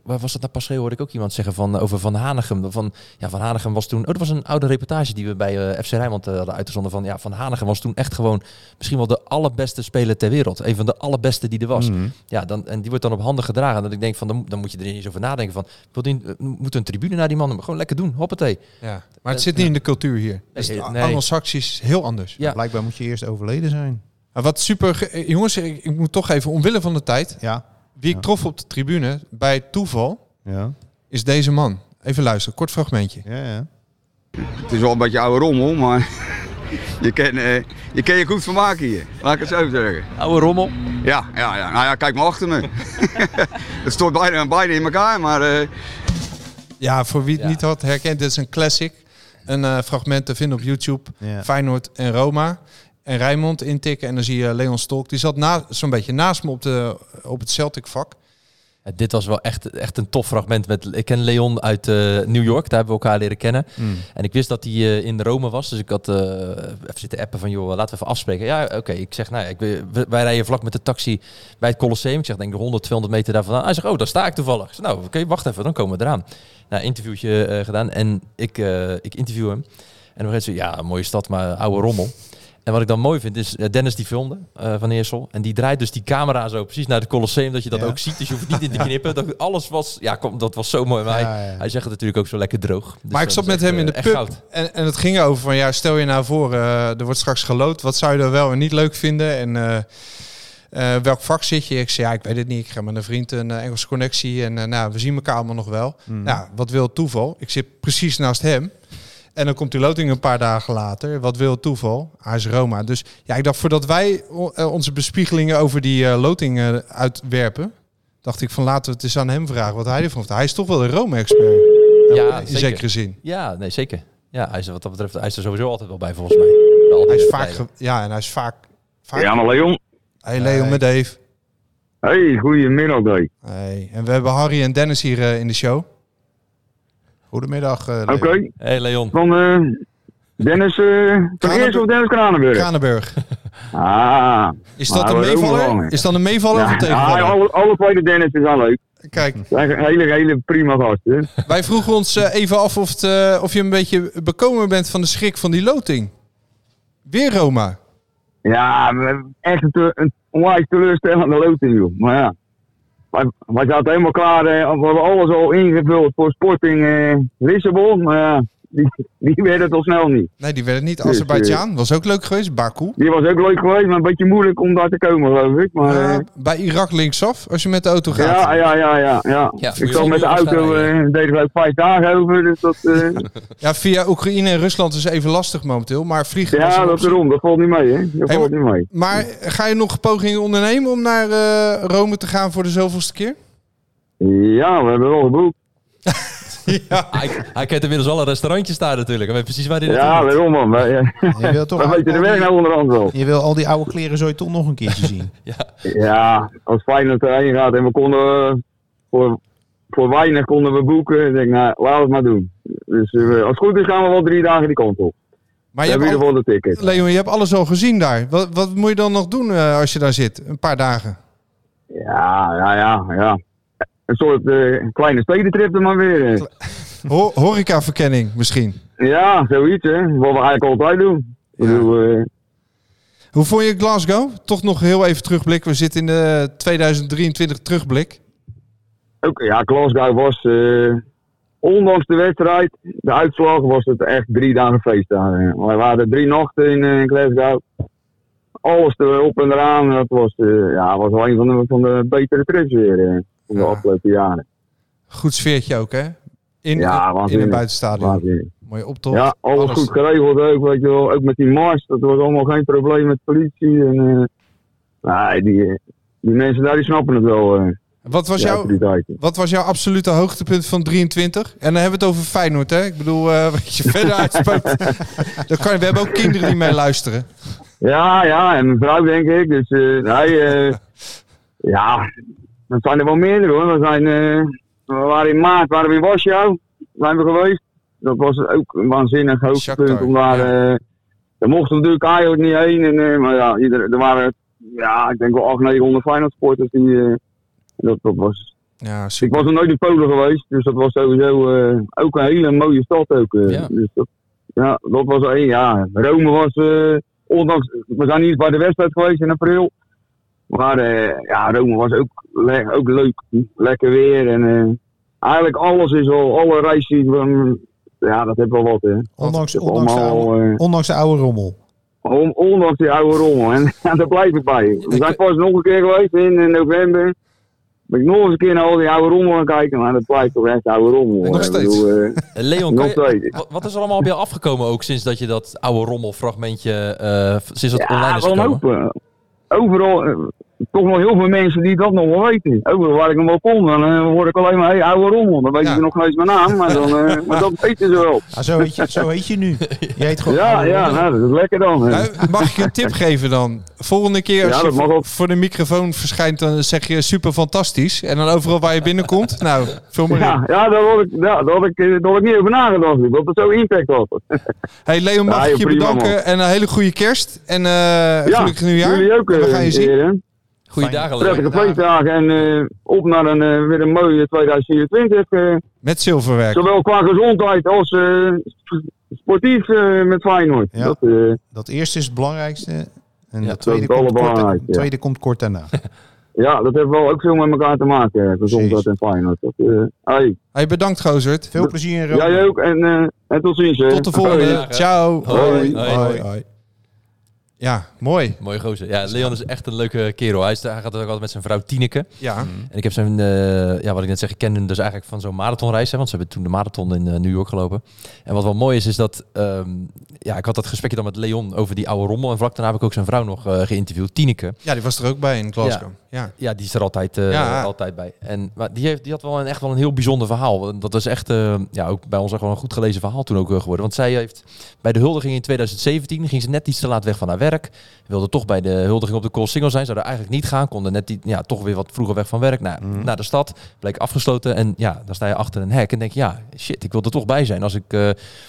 waar was dat nou pas hoorde ik ook iemand zeggen van, over Van Hanegem. Van, ja, Van Hanegem was toen... Oh, dat was een oude reportage die we bij eh, FC Rijnmond eh, hadden uitgezonden. Van, ja, Van Hanegem was toen echt gewoon misschien wel de allerbeste speler ter wereld. Een van de allerbeste die er was. Mhm. Ja, dan, en die wordt dan op handen gedragen. En dat ik denk van, dan, dan moet je er niet eens over nadenken van... Wil die, eh, moet een tribune naar die man? Gewoon lekker doen, hoppatee. Ja. Maar het zit niet in de cultuur hier. Dus Nee. Anglo-Saxisch is heel anders. Ja, Blijkbaar moet je eerst overleden zijn. Wat super... ge- eh, Jongens, ik, ik moet toch even, omwille van de tijd... Ja. Wie ik Ja. trof op de tribune, bij toeval, Ja. is deze man. Even luisteren, kort fragmentje. Ja, ja. Het is wel een beetje oude rommel, maar je kan, eh, je kan je goed vermaken hier. Laat ik het zo zeggen. oude rommel. Ja, ja, ja. Nou ja, kijk maar achter me. het stort bijna, bijna in elkaar, maar eh, Ja, voor wie het Ja. niet had herkend, dit is een classic. Een eh, fragment te vinden op YouTube. Ja. Feyenoord en Roma. En Rijnmond intikken en dan zie je Leon Stolk. Die zat na, zo'n beetje naast me op, de, op het Celtic vak. Ja, dit was wel echt, echt een tof fragment. Met, ik ken Leon uit eh, New York, daar hebben we elkaar leren kennen. Mm. En ik wist dat hij eh, in Rome was, dus ik had eh, even zitten appen van, joh, laten we even afspreken. Ja, oké. Ik zeg, nou ja, ik, wij rijden vlak met de taxi bij het Colosseum. Ik zeg, denk ik 100, 200 meter daar vandaan. Hij zegt, oh, daar sta ik toevallig. Ik zeg, nou, oké, wacht even, dan komen we eraan. Nou, interviewtje gedaan en ik, ik interview hem. En dan zei ze, ja, mooie stad, maar oude rommel. En wat ik dan mooi vind is, eh, Dennis die filmde eh, van Eersel. En die draait dus die camera zo precies naar het Colosseum, dat je dat Ja. ook ziet. Dus je hoeft niet in te knippen. Dat, alles was, ja, kom, dat was zo mooi. Maar Ja, hij, zegt het natuurlijk ook zo lekker droog. Dus maar ik zat met echt, hem in de eh, pub. En, en het ging over van, ja, stel je nou voor, er wordt straks geloot. Wat zou je er wel en niet leuk vinden? En welk vak zit je? Ik zei, ja, ik weet het niet. Ik ga met een vriend een Engelse connectie. En nou, we zien elkaar allemaal nog wel. Mm. Nou, wat wil het toeval? Ik zit precies naast hem. En dan komt die loting een paar dagen later. Wat wil het toeval? Hij is Roma. Dus ja, ik dacht voordat wij eh, onze bespiegelingen over die eh, loting eh, uitwerpen, dacht ik van laten we het eens aan hem vragen wat hij ervan vindt. Hij is toch wel een Rome-expert. Ja, in zeker. zekere zin. Ja, nee, zeker. Ja, hij is, wat dat betreft, hij is er sowieso altijd wel bij, volgens mij. Hij is vaak, ge- ja, en hij is vaak. vaak ja, maar Leon. Hey Leon Hey. met Dave. Hey, goedemiddag, Dave. Hey. En we hebben Harry en Dennis hier in de show. Goedemiddag. eh, Oké, Leon. Hey Leon. van eh, Dennis van Kranenburg. Eerst of Dennis Kranenburg? Kranenburg. Ah. Is dat Nou, een we meevaller? Is dat een meevaller of een Ja, tegenvaller? alle, alle twee de Dennis is al leuk. Kijk, hele, hele prima gasten. wij vroegen ons eh, even af of, het, eh, of je een beetje bekomen bent van de schrik van die loting. Weer Roma. Ja, we hebben echt een, te- een onwijs teleurstellende loting, joh. Maar ja, wij, zaten helemaal klaar. eh, we hadden alles al ingevuld voor Sporting eh, Lissabon. Maar die, die werden toch snel niet. Nee, die werden niet. Dus, Azerbeidzjan was ook leuk geweest. Baku. Die was ook leuk geweest, maar een beetje moeilijk om daar te komen, geloof ik. Maar, Ja, eh, bij Irak linksaf, als je met de auto gaat. ja, ja, ja, ja, ja. Ja, ik zat met de auto, eh deed er ook vijf dagen over. Dus dat, eh, Ja, via Oekraïne en Rusland is even lastig momenteel. Maar vliegen ja, dat erom. Dat valt niet mee, hè. Dat Hey, valt niet mee. Maar ga je nog pogingen ondernemen om naar eh, Rome te gaan voor de zoveelste keer? Ja, we hebben wel geboekt. Ja. Hij, hij kent inmiddels al een restaurantje staan natuurlijk. Hij weet precies waar hij Ja, waarom man? Wij, eh, Je wil toch al- weten de weg die- nou onderhand wel. Je wil al die oude kleren zo toch nog een keertje zien. Ja, als Feyenoord erheen gaat en we konden eh, voor, voor weinig konden we boeken. Ik denk, nou, laten we het maar doen. Dus eh, als het goed is gaan we wel drie dagen die kant op. Maar je hebt al, ticket. Leon, je hebt alles al gezien daar. Wat, wat moet je dan nog doen eh, als je daar zit? Een paar dagen. Ja, ja, ja, ja. Een soort eh, kleine stedentrip er maar weer. Ho horecaverkenning misschien. Ja, zoiets hè. Wat we eigenlijk altijd doen. Ik Ja. bedoel, eh, Hoe vond je Glasgow? Toch nog heel even terugblik. We zitten in de 2023 terugblik. ook, ja, Glasgow was, eh, ondanks de wedstrijd, de uitslag, was het echt drie dagen feest daar. Wij waren drie nachten in eh, Glasgow. Alles erop en eraan. Dat was, ja, was wel een van de, van de betere trips weer van de Ja. afgelopen jaren. Goed sfeertje ook, hè? In, Ja, in een buitenstadion. Mooie optocht. Ja, alles, goed geregeld ook, weet je wel. Ook met die mars, dat was allemaal geen probleem met politie. En, eh, nee, die, eh, die mensen daar die snappen het wel. eh, Wat was, jouw, wat was jouw absolute hoogtepunt van 23? En dan hebben we het over Feyenoord, hè? Ik bedoel, eh, wat je verder uitspookt. dat kan, we hebben ook kinderen die mee luisteren. Ja, ja, en mijn vrouw denk ik. Dus eh nee, eh, ja, dat zijn er wel meerdere hoor. We, zijn, eh, we waren in maart waren we in Warschau, zijn we geweest. Dat was ook een waanzinnig hoogtepunt. Om daar, ja. eh, daar mochten natuurlijk eigenlijk niet heen. En, eh, maar ja, ieder, er waren, ja, ik denk wel 800, 900 Feyenoord supporters die, dat, dat was Ja, Ik was nog nooit in Polen geweest, dus dat was sowieso ook een hele mooie stad. Ook. Ja. Dus dat, ja, dat was één. Ja, Rome was, ondanks, we zijn niet bij de wedstrijd geweest in april. Maar eh, ja, Rome was ook, le- ook leuk. Lekker weer. En eh, eigenlijk alles is wel, alle reisjes, van, ja, dat heeft wel wat. Hè. Ondanks, ondanks, de oude, eh, ondanks de oude rommel. on- ondanks die oude rommel. En ja, daar blijf ik bij. We zijn pas nog een keer geweest in, november. Ben ik nog eens een keer naar al die oude rommel gaan kijken, maar dat blijft toch echt oude rommel. Nog steeds. bedoel, eh, Leon, Nog kan je- steeds. wat, is er allemaal op jou afgekomen ook sinds dat je dat oude rommelfragmentje, eh, sinds dat online is gekomen? open. Overal, eh, toch nog heel veel mensen die dat nog wel weten. Overal waar ik hem wel kom, dan eh, hoor ik alleen maar, hey, oude rommel. Dan weet Ja. je nog niet eens mijn naam, maar, dan, eh, maar dat weten ze wel. Ah, zo, heet je, zo heet je nu. Je heet gewoon Ja, ja, nou, dat is lekker dan. hè. Nou, mag ik je een tip geven dan? Volgende keer als Ja, je dat voor, ook. voor de microfoon verschijnt, dan zeg je super fantastisch. En dan overal waar je binnenkomt, nou, vul maar in. Ja, ja, daar had ik, ja, daar had ik, eh, daar had ik niet over nagedacht. Dat het zo impact had. Hey Leon, mag Ja, ik je prima, bedanken man. en een hele goede kerst. En eh Ja, gelukkig nieuwjaar. jullie ook. We gaan je zien. Heren. Goeie Fijn. dagen. Prettige feestdagen en eh, op naar een, eh, weer een mooie 2024. eh, Met zilverwerk. zowel qua gezondheid als eh, sportief met Feyenoord. Ja. Dat, eh, Dat eerste is het belangrijkste. En Ja, dat tweede, dat komt kort, ja. tweede komt kort daarna. Ja, dat heeft wel ook veel met elkaar te maken, gezondheid en Feyenoord. Dat, eh, hey, Hey, bedankt Gozert. Veel plezier in Rome. jij ook en, eh, en tot ziens. hè. Tot de volgende. Ciao. Hoi. Hoi. Hoi. Hoi. Ja, mooi. Mooie gozer. Ja, Leon is echt een leuke kerel. Hij, is, hij gaat ook altijd met zijn vrouw Tineke. Ja. En ik heb zijn, eh, ja, wat ik net zeg, ik ken hem dus eigenlijk van zo'n marathonreis. Hè, want ze hebben toen de marathon in eh, New York gelopen. En wat wel mooi is, is dat, ehm, ja, ik had dat gesprekje dan met Leon over die oude rommel. En vlak daarna heb ik ook zijn vrouw nog eh, geïnterviewd, Tineke. ja, die was er ook bij in Glasgow. Ja. Ja, die is er altijd, Ja. altijd bij. En, maar die, heeft, die had wel een, echt wel een heel bijzonder verhaal. Dat was echt, ja, ook bij ons echt wel een goed gelezen verhaal toen ook geworden. Want zij heeft bij de huldiging in 2017, ging ze net iets te laat weg van haar werk. Wilde toch bij de huldiging op de Cool Single zijn. Zou er eigenlijk niet gaan. Konden net die, ja, toch weer wat vroeger weg van werk. Nou, Mhm. Naar de stad. Bleek afgesloten. En ja, dan sta je achter een hek en denk je, ja, shit, ik wil er toch bij zijn. Als ik eh,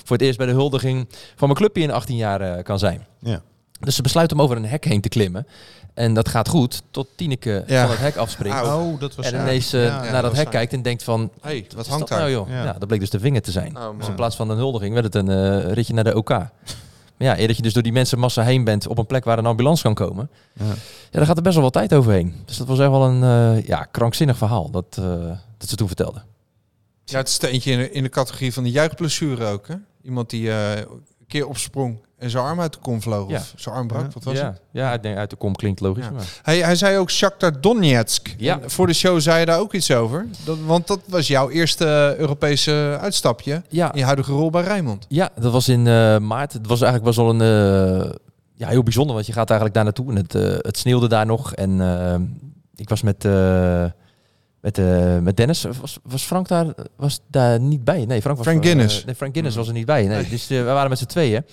voor het eerst bij de huldiging van mijn clubje in 18 jaar eh, kan zijn. Ja. Dus ze besluit om over een hek heen te klimmen. En dat gaat goed, tot Tineke Ja. van het hek afspringt. Oh, dat was En ja. ineens eh, Ja, naar dat hek kijkt en denkt van... Hey, wat hangt daar? nou joh? Ja. Ja. dat bleek dus de vinger te zijn. Oh, dus in plaats van een huldiging werd het een ritje naar de OK. Maar ja, eer dat je dus door die mensenmassa heen bent op een plek waar een ambulance kan komen. Ja. Ja, daar gaat er best wel wat tijd overheen. Dus dat was echt wel een eh, ja, krankzinnig verhaal dat, eh, dat ze toen vertelde. Ja, het is er eentje in de, in de categorie van de juichblessure ook. Hè? Iemand die eh, een keer opsprong en zijn arm uit de kom vloog. Ja. Of zijn arm brak. Wat was ja, het? ja, ik denk uit de kom klinkt logisch. Ja. Maar. Hij, hij zei ook Shakhtar Donetsk. Ja. En voor de show zei je daar ook iets over. Dat, want dat was jouw eerste Europese uitstapje. Ja, In je huidige rol bij Rijnmond. Ja, dat was in eh, maart. Het was eigenlijk best wel een eh, ja, heel bijzonder, want je gaat eigenlijk daar naartoe en het, eh, het sneeuwde daar nog. En eh, ik was met, eh, met, eh, met Dennis. Was, was Frank daar, was daar niet bij? Nee, Frank was Frank eh, Guinness. nee, Frank Guinness was er niet bij. Nee. Dus eh, we waren met z'n tweeën.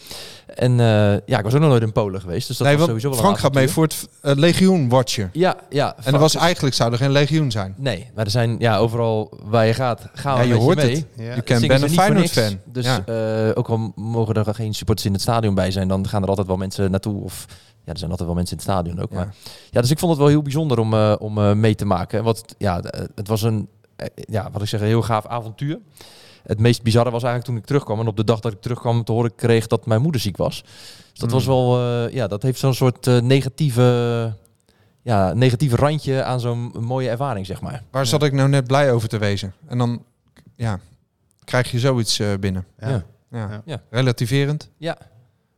En eh, ja, ik was ook nog nooit in Polen geweest. Dus dat nee, was sowieso wel Frank gaat mee voor het legioen watchen. Ja, ja. En er was eigenlijk zou er geen legioen zijn. Nee, maar er zijn ja, overal waar je gaat, gaan we Ja, je hoort je mee. het. Ja. Je Het kent zingen ben ze een niet voor Feyenoord niks. fan. Dus Ja. eh, ook al mogen er geen supporters in het stadion bij zijn, dan gaan er altijd wel mensen naartoe. Of ja, er zijn altijd wel mensen in het stadion ook. Ja. Maar ja, dus ik vond het wel heel bijzonder om, eh, om eh, mee te maken. Wat, ja, d- het was een, eh, ja, wat ik zeg, een heel gaaf avontuur. Het meest bizarre was eigenlijk toen ik terugkwam. En op de dag dat ik terugkwam te horen kreeg dat mijn moeder ziek was. Dus dat Hmm. was wel, eh, ja, dat heeft zo'n soort eh, negatieve, ja, negatieve randje aan zo'n mooie ervaring, zeg maar. Waar zat ik nou net blij over te wezen? En dan ja, krijg je zoiets eh, binnen. Ja. Ja. Ja. Relativerend. Ja.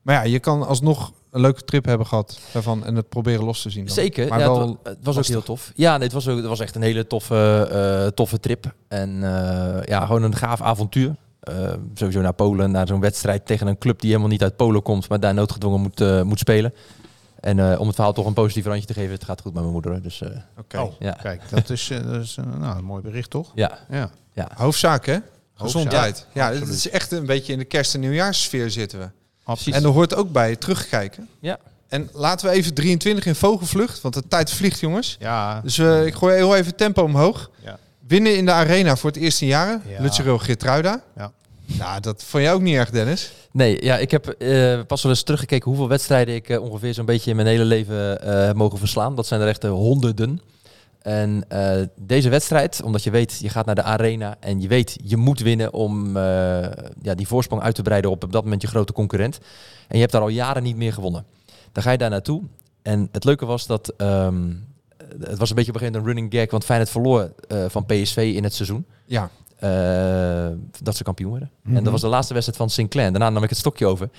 Maar ja, je kan alsnog een leuke trip hebben gehad daarvan en het proberen los te zien. dan. Zeker, Maar ja, wel het, wa- het was ook heel tof. Ja, nee, het, was ook, het was echt een hele toffe, eh, toffe trip. En eh, ja, gewoon een gaaf avontuur. Eh, sowieso naar Polen, naar zo'n wedstrijd tegen een club die helemaal niet uit Polen komt, maar daar noodgedwongen moet, moet spelen. En eh, om het verhaal toch een positief randje te geven, het gaat goed met mijn moeder. Dus eh, Oké. Oh, ja. kijk, dat is, dat is nou, een mooi bericht, toch? ja, Ja, Hoofdzaak hè? Gezondheid. Hoofdzaak, Ja, het is echt een beetje in de kerst- en nieuwjaarssfeer zitten we. Absoluut. En er hoort ook bij terugkijken. Ja. En laten we even 23 in vogelvlucht, want de tijd vliegt jongens. Ja, Dus eh, ik gooi heel even tempo omhoog. Ja. Winnen in de arena voor het eerste jaren. Ja. Lutsero Geertruida. Ja. Nou, dat vond jij ook niet erg, Dennis. Nee, ja, ik heb eh, pas wel eens teruggekeken hoeveel wedstrijden ik eh, ongeveer zo'n beetje in mijn hele leven eh, heb mogen verslaan. Dat zijn er echt honderden. En eh, deze wedstrijd, omdat je weet, je gaat naar de arena en je weet, je moet winnen om eh, ja, die voorsprong uit te breiden op op dat moment je grote concurrent. En je hebt daar al jaren niet meer gewonnen. Dan ga je daar naartoe. En het leuke was dat, ehm, het was een beetje op een gegeven moment een running gag, want Feyenoord verloor eh, van PSV in het seizoen. Ja. Dat ze kampioen werden. En dat was de laatste wedstrijd van Sinclair. Daarna nam ik het stokje over.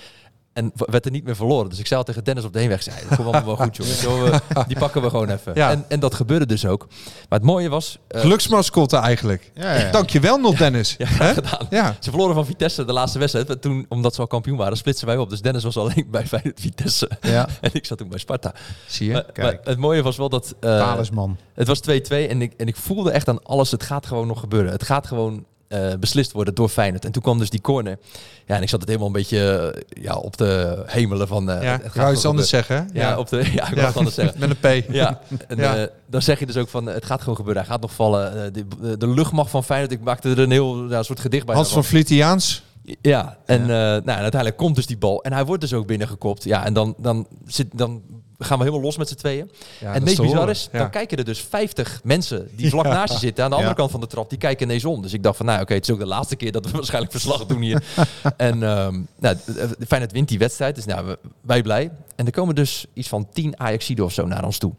En werd er niet meer verloren. Dus ik zei al tegen Dennis op de heenweg. Zei, dat komt allemaal wel goed, die pakken we gewoon even. Ja. En, en dat gebeurde dus ook. Maar het mooie was... eh, Geluksmascotte eigenlijk. Ja, ja. Dankjewel nog, Dennis. ja, gedaan. Ja. Ze verloren van Vitesse de laatste wedstrijd. Toen, omdat ze al kampioen waren, splitsen wij op. Dus Dennis was alleen bij Feyenoord Vitesse. Ja. En ik zat toen bij Sparta. Zie je? Maar, Kijk. maar het mooie was wel dat... eh, Talisman. het was 2-2 en ik, en ik voelde echt aan alles, het gaat gewoon nog gebeuren. Het gaat gewoon eh, beslist worden door Feyenoord. En toen kwam dus die corner. Ja, en ik zat het helemaal een beetje eh, ja, op de hemelen van... eh Ja, het iets anders zeggen. hè? Ja, op de, ja ik wou Ja. het anders zeggen. Met een P. Ja, en dan zeg je dus ook van, het gaat gewoon gebeuren. Hij gaat nog vallen. De, de, luchtmacht van Feyenoord, ik maakte er een heel ja, soort gedicht bij. Hans van Vlietiaans. Ja, en, nou, en uiteindelijk komt dus die bal. En hij wordt dus ook binnengekopt. Ja, en dan, dan, zit, dan gaan we helemaal los met z'n tweeën. Ja, en het meest bizar is, Ja. dan kijken er dus 50 mensen die vlak naast je zitten aan de andere kant van de trap. Die kijken ineens om. Dus ik dacht van, nou oké, het is ook de laatste keer dat we waarschijnlijk verslag doen hier. en ehm nou, Feyenoord wint die wedstrijd, dus nou, we- wij blij. En er komen dus iets van 10 Ajaxiden of zo naar ons toe.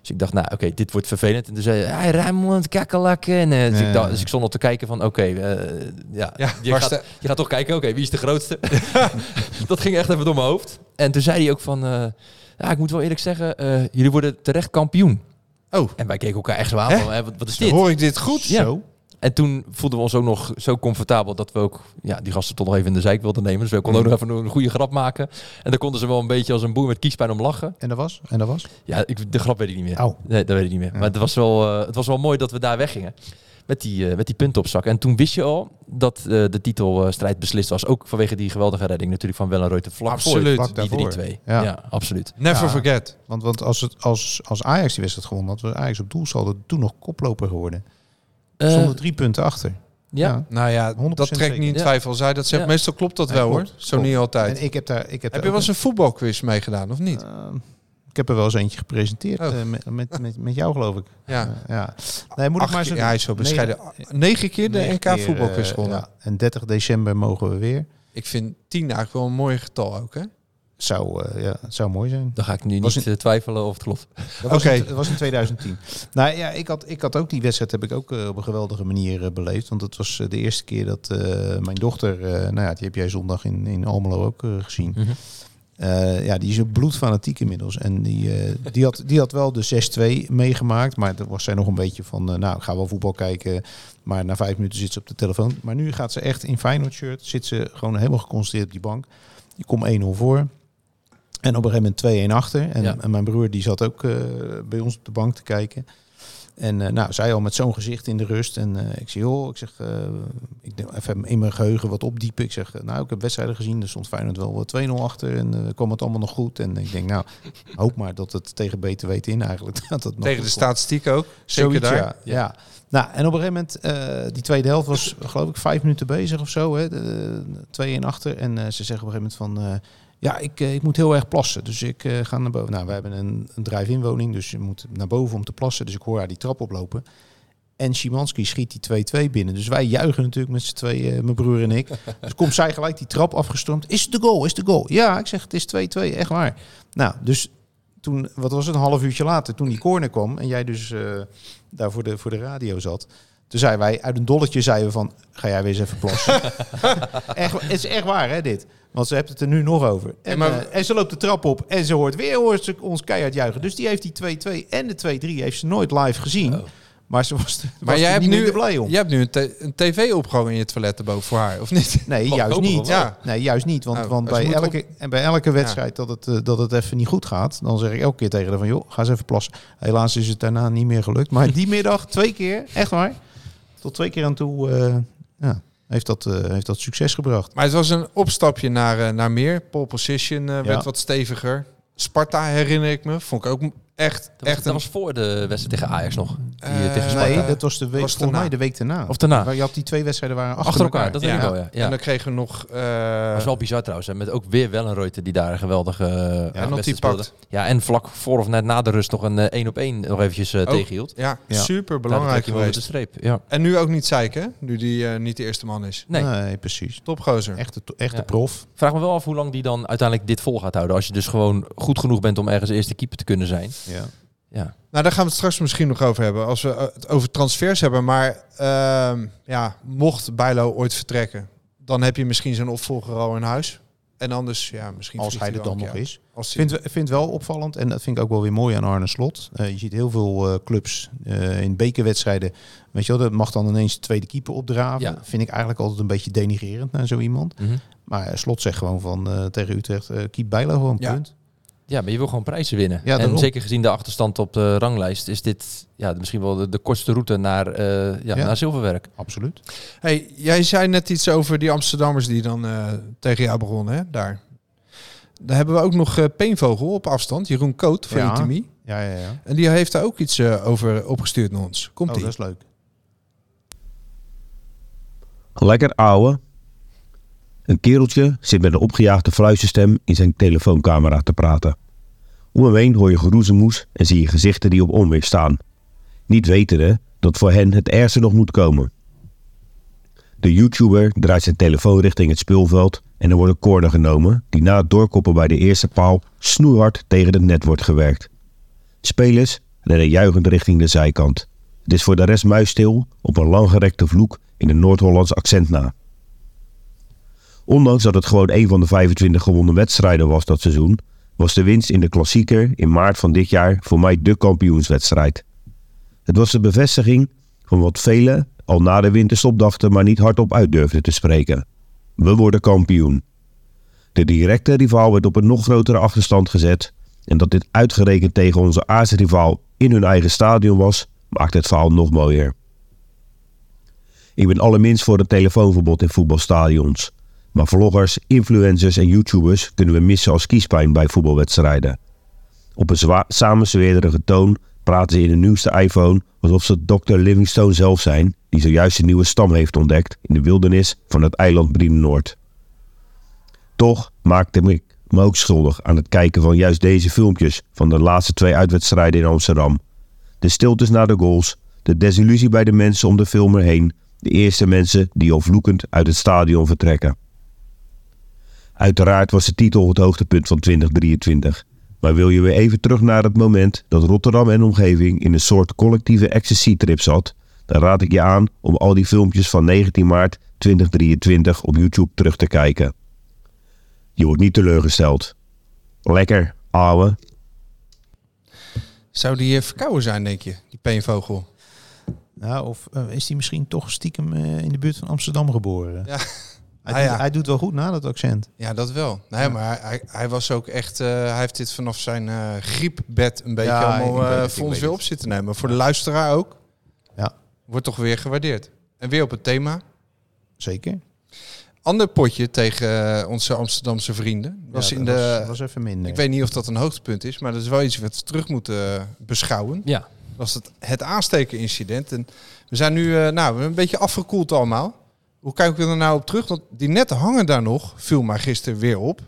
Dus ik dacht, nou oké, dit wordt vervelend. En toen zei hij, Rijnmond, kakkelakken. En, eh, dus, Ja. ik dacht, dus ik stond al te kijken van, oké, eh, ja, Ja, je, gaat, je gaat toch kijken, oké, wie is de grootste? dat ging echt even door mijn hoofd. En toen zei hij ook van, eh, ja, ik moet wel eerlijk zeggen, eh, jullie worden terecht kampioen. Oh, En wij keken elkaar echt zo aan Hè? wat, wat is dit? hoor ik dit goed? Ja. Zo. En toen voelden we ons ook nog zo comfortabel dat we ook ja, die gasten toch nog even in de zijk wilden nemen. Dus we konden ook nog even een goede grap maken. En dan konden ze wel een beetje als een boer met kiespijn om lachen. En dat was? En dat was? Ja, ik, de grap weet ik niet meer. Oh. Nee, dat weet ik niet meer. Maar het was, wel, eh, het was wel mooi dat we daar weggingen. Met die, eh, met die punten op zak. En toen wist je al dat eh, de titelstrijd beslist was. Ook vanwege die geweldige redding natuurlijk van Wellenreuter. Vlak Absoluut. voor die 3-2. Ja. Ja. absoluut. Never Ja. forget. Want, want als, het, als, als Ajax die wedstrijd gewonnen had, was Ajax op doelsaldo toen nog koploper geworden. Eh, Zonder drie punten achter. ja. Nou ja, 100% dat trekt niet in twijfel. Hij dat zegt, Ja. meestal klopt dat Ja, wel klopt, hoor. Zo klopt. niet altijd. En ik heb daar... Ik heb, Heb je wel eens een voetbalquiz meegedaan of niet? een- Eh, ik heb er wel eens eentje gepresenteerd Oh. eh, met, met, met, met jou, geloof ik. Ja. Eh, ja. Nee, moet ik maar keer- zo ja, hij is zo bescheiden. Negen keer de Negen NK voetbalquiz eh, gewonnen. ja. En 30 december mogen we weer. Ik vind tien eigenlijk wel een mooi getal ook, hè? Zou, eh, ja, het zou mooi zijn. Dan ga ik nu Was niet twijfelen of het klopt. Dat was, Oké. in, dat was in 2010. nou ja, ik had, ik had ook die wedstrijd heb ik ook op een geweldige manier beleefd. Want het was de eerste keer dat eh, mijn dochter, eh, nou ja, die heb jij zondag in, in Almelo ook gezien. Mhm. Eh, ja, die is ook bloedfanatiek inmiddels. En die, eh, die, had, die had wel de 6-2 meegemaakt. Maar daar was zij nog een beetje van, eh, nou, ik ga wel voetbal kijken. Maar na vijf minuten zit ze op de telefoon. Maar nu gaat ze echt in Feyenoord shirt. Zit ze gewoon helemaal geconcentreerd op die bank. Die komt 1-0 voor. En op een gegeven moment 2-1 achter. En, Ja. en mijn broer die zat ook bij ons op de bank te kijken. En eh, nou, zij al met zo'n gezicht in de rust. En eh, ik zeg, joh, ik zeg, eh, ik denk even in mijn geheugen wat opdiepen. Ik zeg, nou, ik heb wedstrijden gezien. Er stond Feyenoord wel wat 2-0 achter. En kwam het allemaal nog goed. En ik denk, nou, hoop maar dat het tegen beter weten in eigenlijk. Dat het nog Tegen de statistiek ook. Zeker Zoiets, daar. Ja, ja. Nou, en op een gegeven moment, die tweede helft was geloof ik vijf minuten bezig of zo. Hè, de, twee in achter. En ze zeggen op een gegeven moment van, ja, ik, eh, ik moet heel erg plassen. Dus ik eh, ga naar boven. Nou, we hebben een, een drive-in woning, dus je moet naar boven om te plassen. Dus ik hoor haar die trap oplopen. En Szymanski schiet die 2-2 binnen. Dus wij juichen natuurlijk met z'n tweeën, eh, mijn broer en ik. Dus komt zij gelijk die trap afgestormd. Is het de goal? Is de goal? Ja, ik zeg het is 2-2, echt waar. Nou, dus toen, wat was het, een half uurtje later, toen die corner kwam en jij dus eh, daar voor de, voor de radio zat. Toen zeiden wij, uit een dolletje zeiden we van, ga jij weer eens even plassen. echt, het is echt waar hè, dit. Want ze heeft het er nu nog over. En, maar- eh, en ze loopt de trap op en ze hoort weer hoort ze ons keihard juichen. Dus die heeft die 2-2 en de 2-3 heeft ze nooit live gezien. Maar ze was, was Maar jij hebt, nu, blij om. jij hebt nu een, een tv opgehangen in je toilet erboven voor haar, of niet? Nee, Oh, juist niet. Ja. Nee, juist niet. Want, Oh, want bij, elke, en bij elke wedstrijd dat, het, eh, dat het even niet goed gaat, dan zeg ik elke keer tegen haar van, joh, ga eens even plassen. Helaas is het daarna niet meer gelukt. Maar die middag twee keer, echt waar, tot twee keer aan toe, eh, ja, heeft, dat, eh, heeft dat succes gebracht. Maar het was een opstapje naar, eh, naar meer. Pole position eh, werd Ja. wat steviger. Sparta herinner ik me. Vond ik ook Echt, Dat was, echt dat was voor de wedstrijd tegen Ajax nog. Die, Eh, tegen Sparta. Nee, dat was de week, was daarna. mij de week daarna. Of daarna. Waar je had die twee wedstrijden waren achter, Achter elkaar, dat weet Ja. ik wel, ja. ja. En dan kregen we nog... eh, Dat is wel bizar trouwens. Hè? Met ook weer wel een Reuter die daar een geweldige uh, en wedstrijd dat die speelde. Ja, en vlak voor of net na de rust nog een eh, één op één nog eventjes eh, Oh, tegenhield. Ja, Ja. super Ja, belangrijk over de geweest. streep. Ja. En nu ook niet zeiken, hè? nu die eh, niet de eerste man is. Nee, Nee, precies. Topgozer. Echte, echte Ja. prof. vraag me wel af hoe lang die dan uiteindelijk dit vol gaat houden. Als je dus gewoon goed genoeg bent om ergens eerste keeper te kunnen zijn. Ja. Ja, Nou, daar gaan we het straks misschien nog over hebben. Als we het over transfers hebben. Maar ehm, ja, mocht Bijlo ooit vertrekken, dan heb je misschien zijn opvolger al in huis. En anders, ja, misschien Als hij er dan een nog is. Als Ik vind, ik vind wel opvallend, en dat vind ik ook wel weer mooi aan Arne Slot. Eh, je ziet heel veel eh, clubs eh, in bekerwedstrijden. Weet je wel, dat mag dan ineens de tweede keeper opdraven. Ja. Vind ik eigenlijk altijd een beetje denigrerend naar zo iemand. Mhm. Maar Slot zegt gewoon van tegen Utrecht, keep Bijlo gewoon, Ja. punt. Ja maar je wil gewoon prijzen winnen. Ja, en zeker gezien de achterstand op de ranglijst is dit ja, misschien wel de, de kortste route naar, eh, ja, Ja. naar zilverwerk. Absoluut. Hey, jij zei net iets over die Amsterdammers die dan eh, tegen jou begonnen, hè? Daar. Daar hebben we ook nog eh Peenvogel op afstand, Jeroen Koot van Ja. Ja, ja, ja. En die heeft daar ook iets eh, over opgestuurd naar ons. Komt Oh, ie. dat is leuk. Lekker ouwe. Een kereltje zit met een opgejaagde fluisterstem in zijn telefooncamera te praten. Om hem heen hoor je geroezemoes en zie je gezichten die op onweer staan. Niet wetende dat voor hen het ergste nog moet komen. De YouTuber draait zijn telefoon richting het speelveld en er wordt een genomen die na het doorkoppen bij de eerste paal snoerhard tegen het net wordt gewerkt. Spelers rennen juichend richting de zijkant. Het is voor de rest muisstil op een langgerekte vloek in een Noord-Hollands accent na. Ondanks dat het gewoon een van de 25 gewonnen wedstrijden was dat seizoen, was de winst in de klassieker in maart van dit jaar voor mij de kampioenswedstrijd. Het was de bevestiging van wat velen al na de winterstop dachten, maar niet hardop uit durfden te spreken. We worden kampioen. De directe rivaal werd op een nog grotere achterstand gezet en dat dit uitgerekend tegen onze aardsrivaal in hun eigen stadion was, maakt het verhaal nog mooier. Ik ben allerminst voor een telefoonverbod in voetbalstadions. Maar vloggers, influencers en YouTubers kunnen we missen als kiespijn bij voetbalwedstrijden. Op een samenzweerderige toon praten ze in de nieuwste iPhone alsof ze Dr. Livingstone zelf zijn, die zojuist een nieuwe stam heeft ontdekt in de wildernis van het eiland Brienenoord. Toch maakte ik me ook schuldig aan het kijken van juist deze filmpjes van de laatste twee uitwedstrijden in Amsterdam. De stiltes na de goals, de desillusie bij de mensen om de film erheen, de eerste mensen die al vloekend uit het stadion vertrekken. Uiteraard was de titel het hoogtepunt van 2023. Maar wil je weer even terug naar het moment dat Rotterdam en omgeving in een soort collectieve ecstasy-trip zat, dan raad ik je aan om al die filmpjes van 19 maart 2023 op YouTube terug te kijken. Je wordt niet teleurgesteld. Lekker, ouwe. Zou die eh, verkouden zijn, denk je, die Peenvogel? Nou, of eh, is hij misschien toch stiekem eh, in de buurt van Amsterdam geboren? Ja. Hij, Ah, doet, hij doet wel goed na dat accent. Ja, dat wel. Nee, maar hij, hij was ook echt. eh, hij heeft dit vanaf zijn eh, griepbed een beetje Ja, allemaal eh, voor ons weer het. op zitten nemen. Voor de luisteraar ook. Ja. Wordt toch weer gewaardeerd. En weer op het thema. Zeker. Ander potje tegen onze Amsterdamse vrienden. Was Ja, in dat de. was, was even minder. ik weet niet of dat een hoogtepunt is, maar dat is wel iets wat we terug moeten beschouwen. Ja, Dat was het, het aansteken-incident. En we zijn nu eh, nou, we hebben een beetje afgekoeld allemaal. Hoe kijken we er nou op terug? Want die netten hangen daar nog. Viel maar gisteren weer op.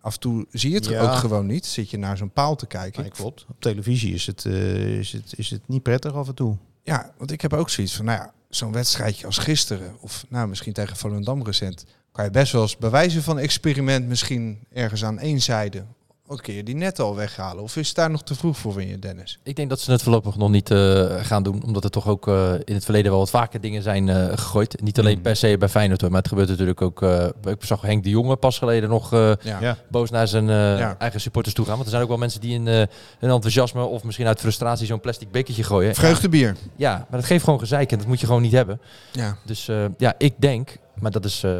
Af en toe zie je het Ja. ook gewoon niet. Zit je naar zo'n paal te kijken. Nee, klopt. Op televisie is het, eh, is, het, is het niet prettig af en toe. Ja, want ik heb ook zoiets van, nou ja, zo'n wedstrijdje als gisteren, of nou misschien tegen Volendam recent, kan je best wel eens bewijzen van experiment misschien ergens aan één zijde. Wat kun je die net al weghalen? Of is het daar nog te vroeg voor, vind je, Dennis? ik denk dat ze het voorlopig nog niet eh, gaan doen. Omdat er toch ook eh, in het verleden wel wat vaker dingen zijn eh, gegooid. Niet alleen per se bij Feyenoord, hoor, maar het gebeurt natuurlijk ook... eh, ik zag Henk de Jonge pas geleden nog eh, Ja. Boos naar zijn eh, Ja. eigen supporters toe gaan. Want er zijn ook wel mensen die in eh, hun enthousiasme of misschien uit frustratie zo'n plastic bekertje gooien. Vreugdebier. Ja, maar dat geeft gewoon gezeik en dat moet je gewoon niet hebben. Ja. Dus eh, ja, ik denk, maar dat is eh,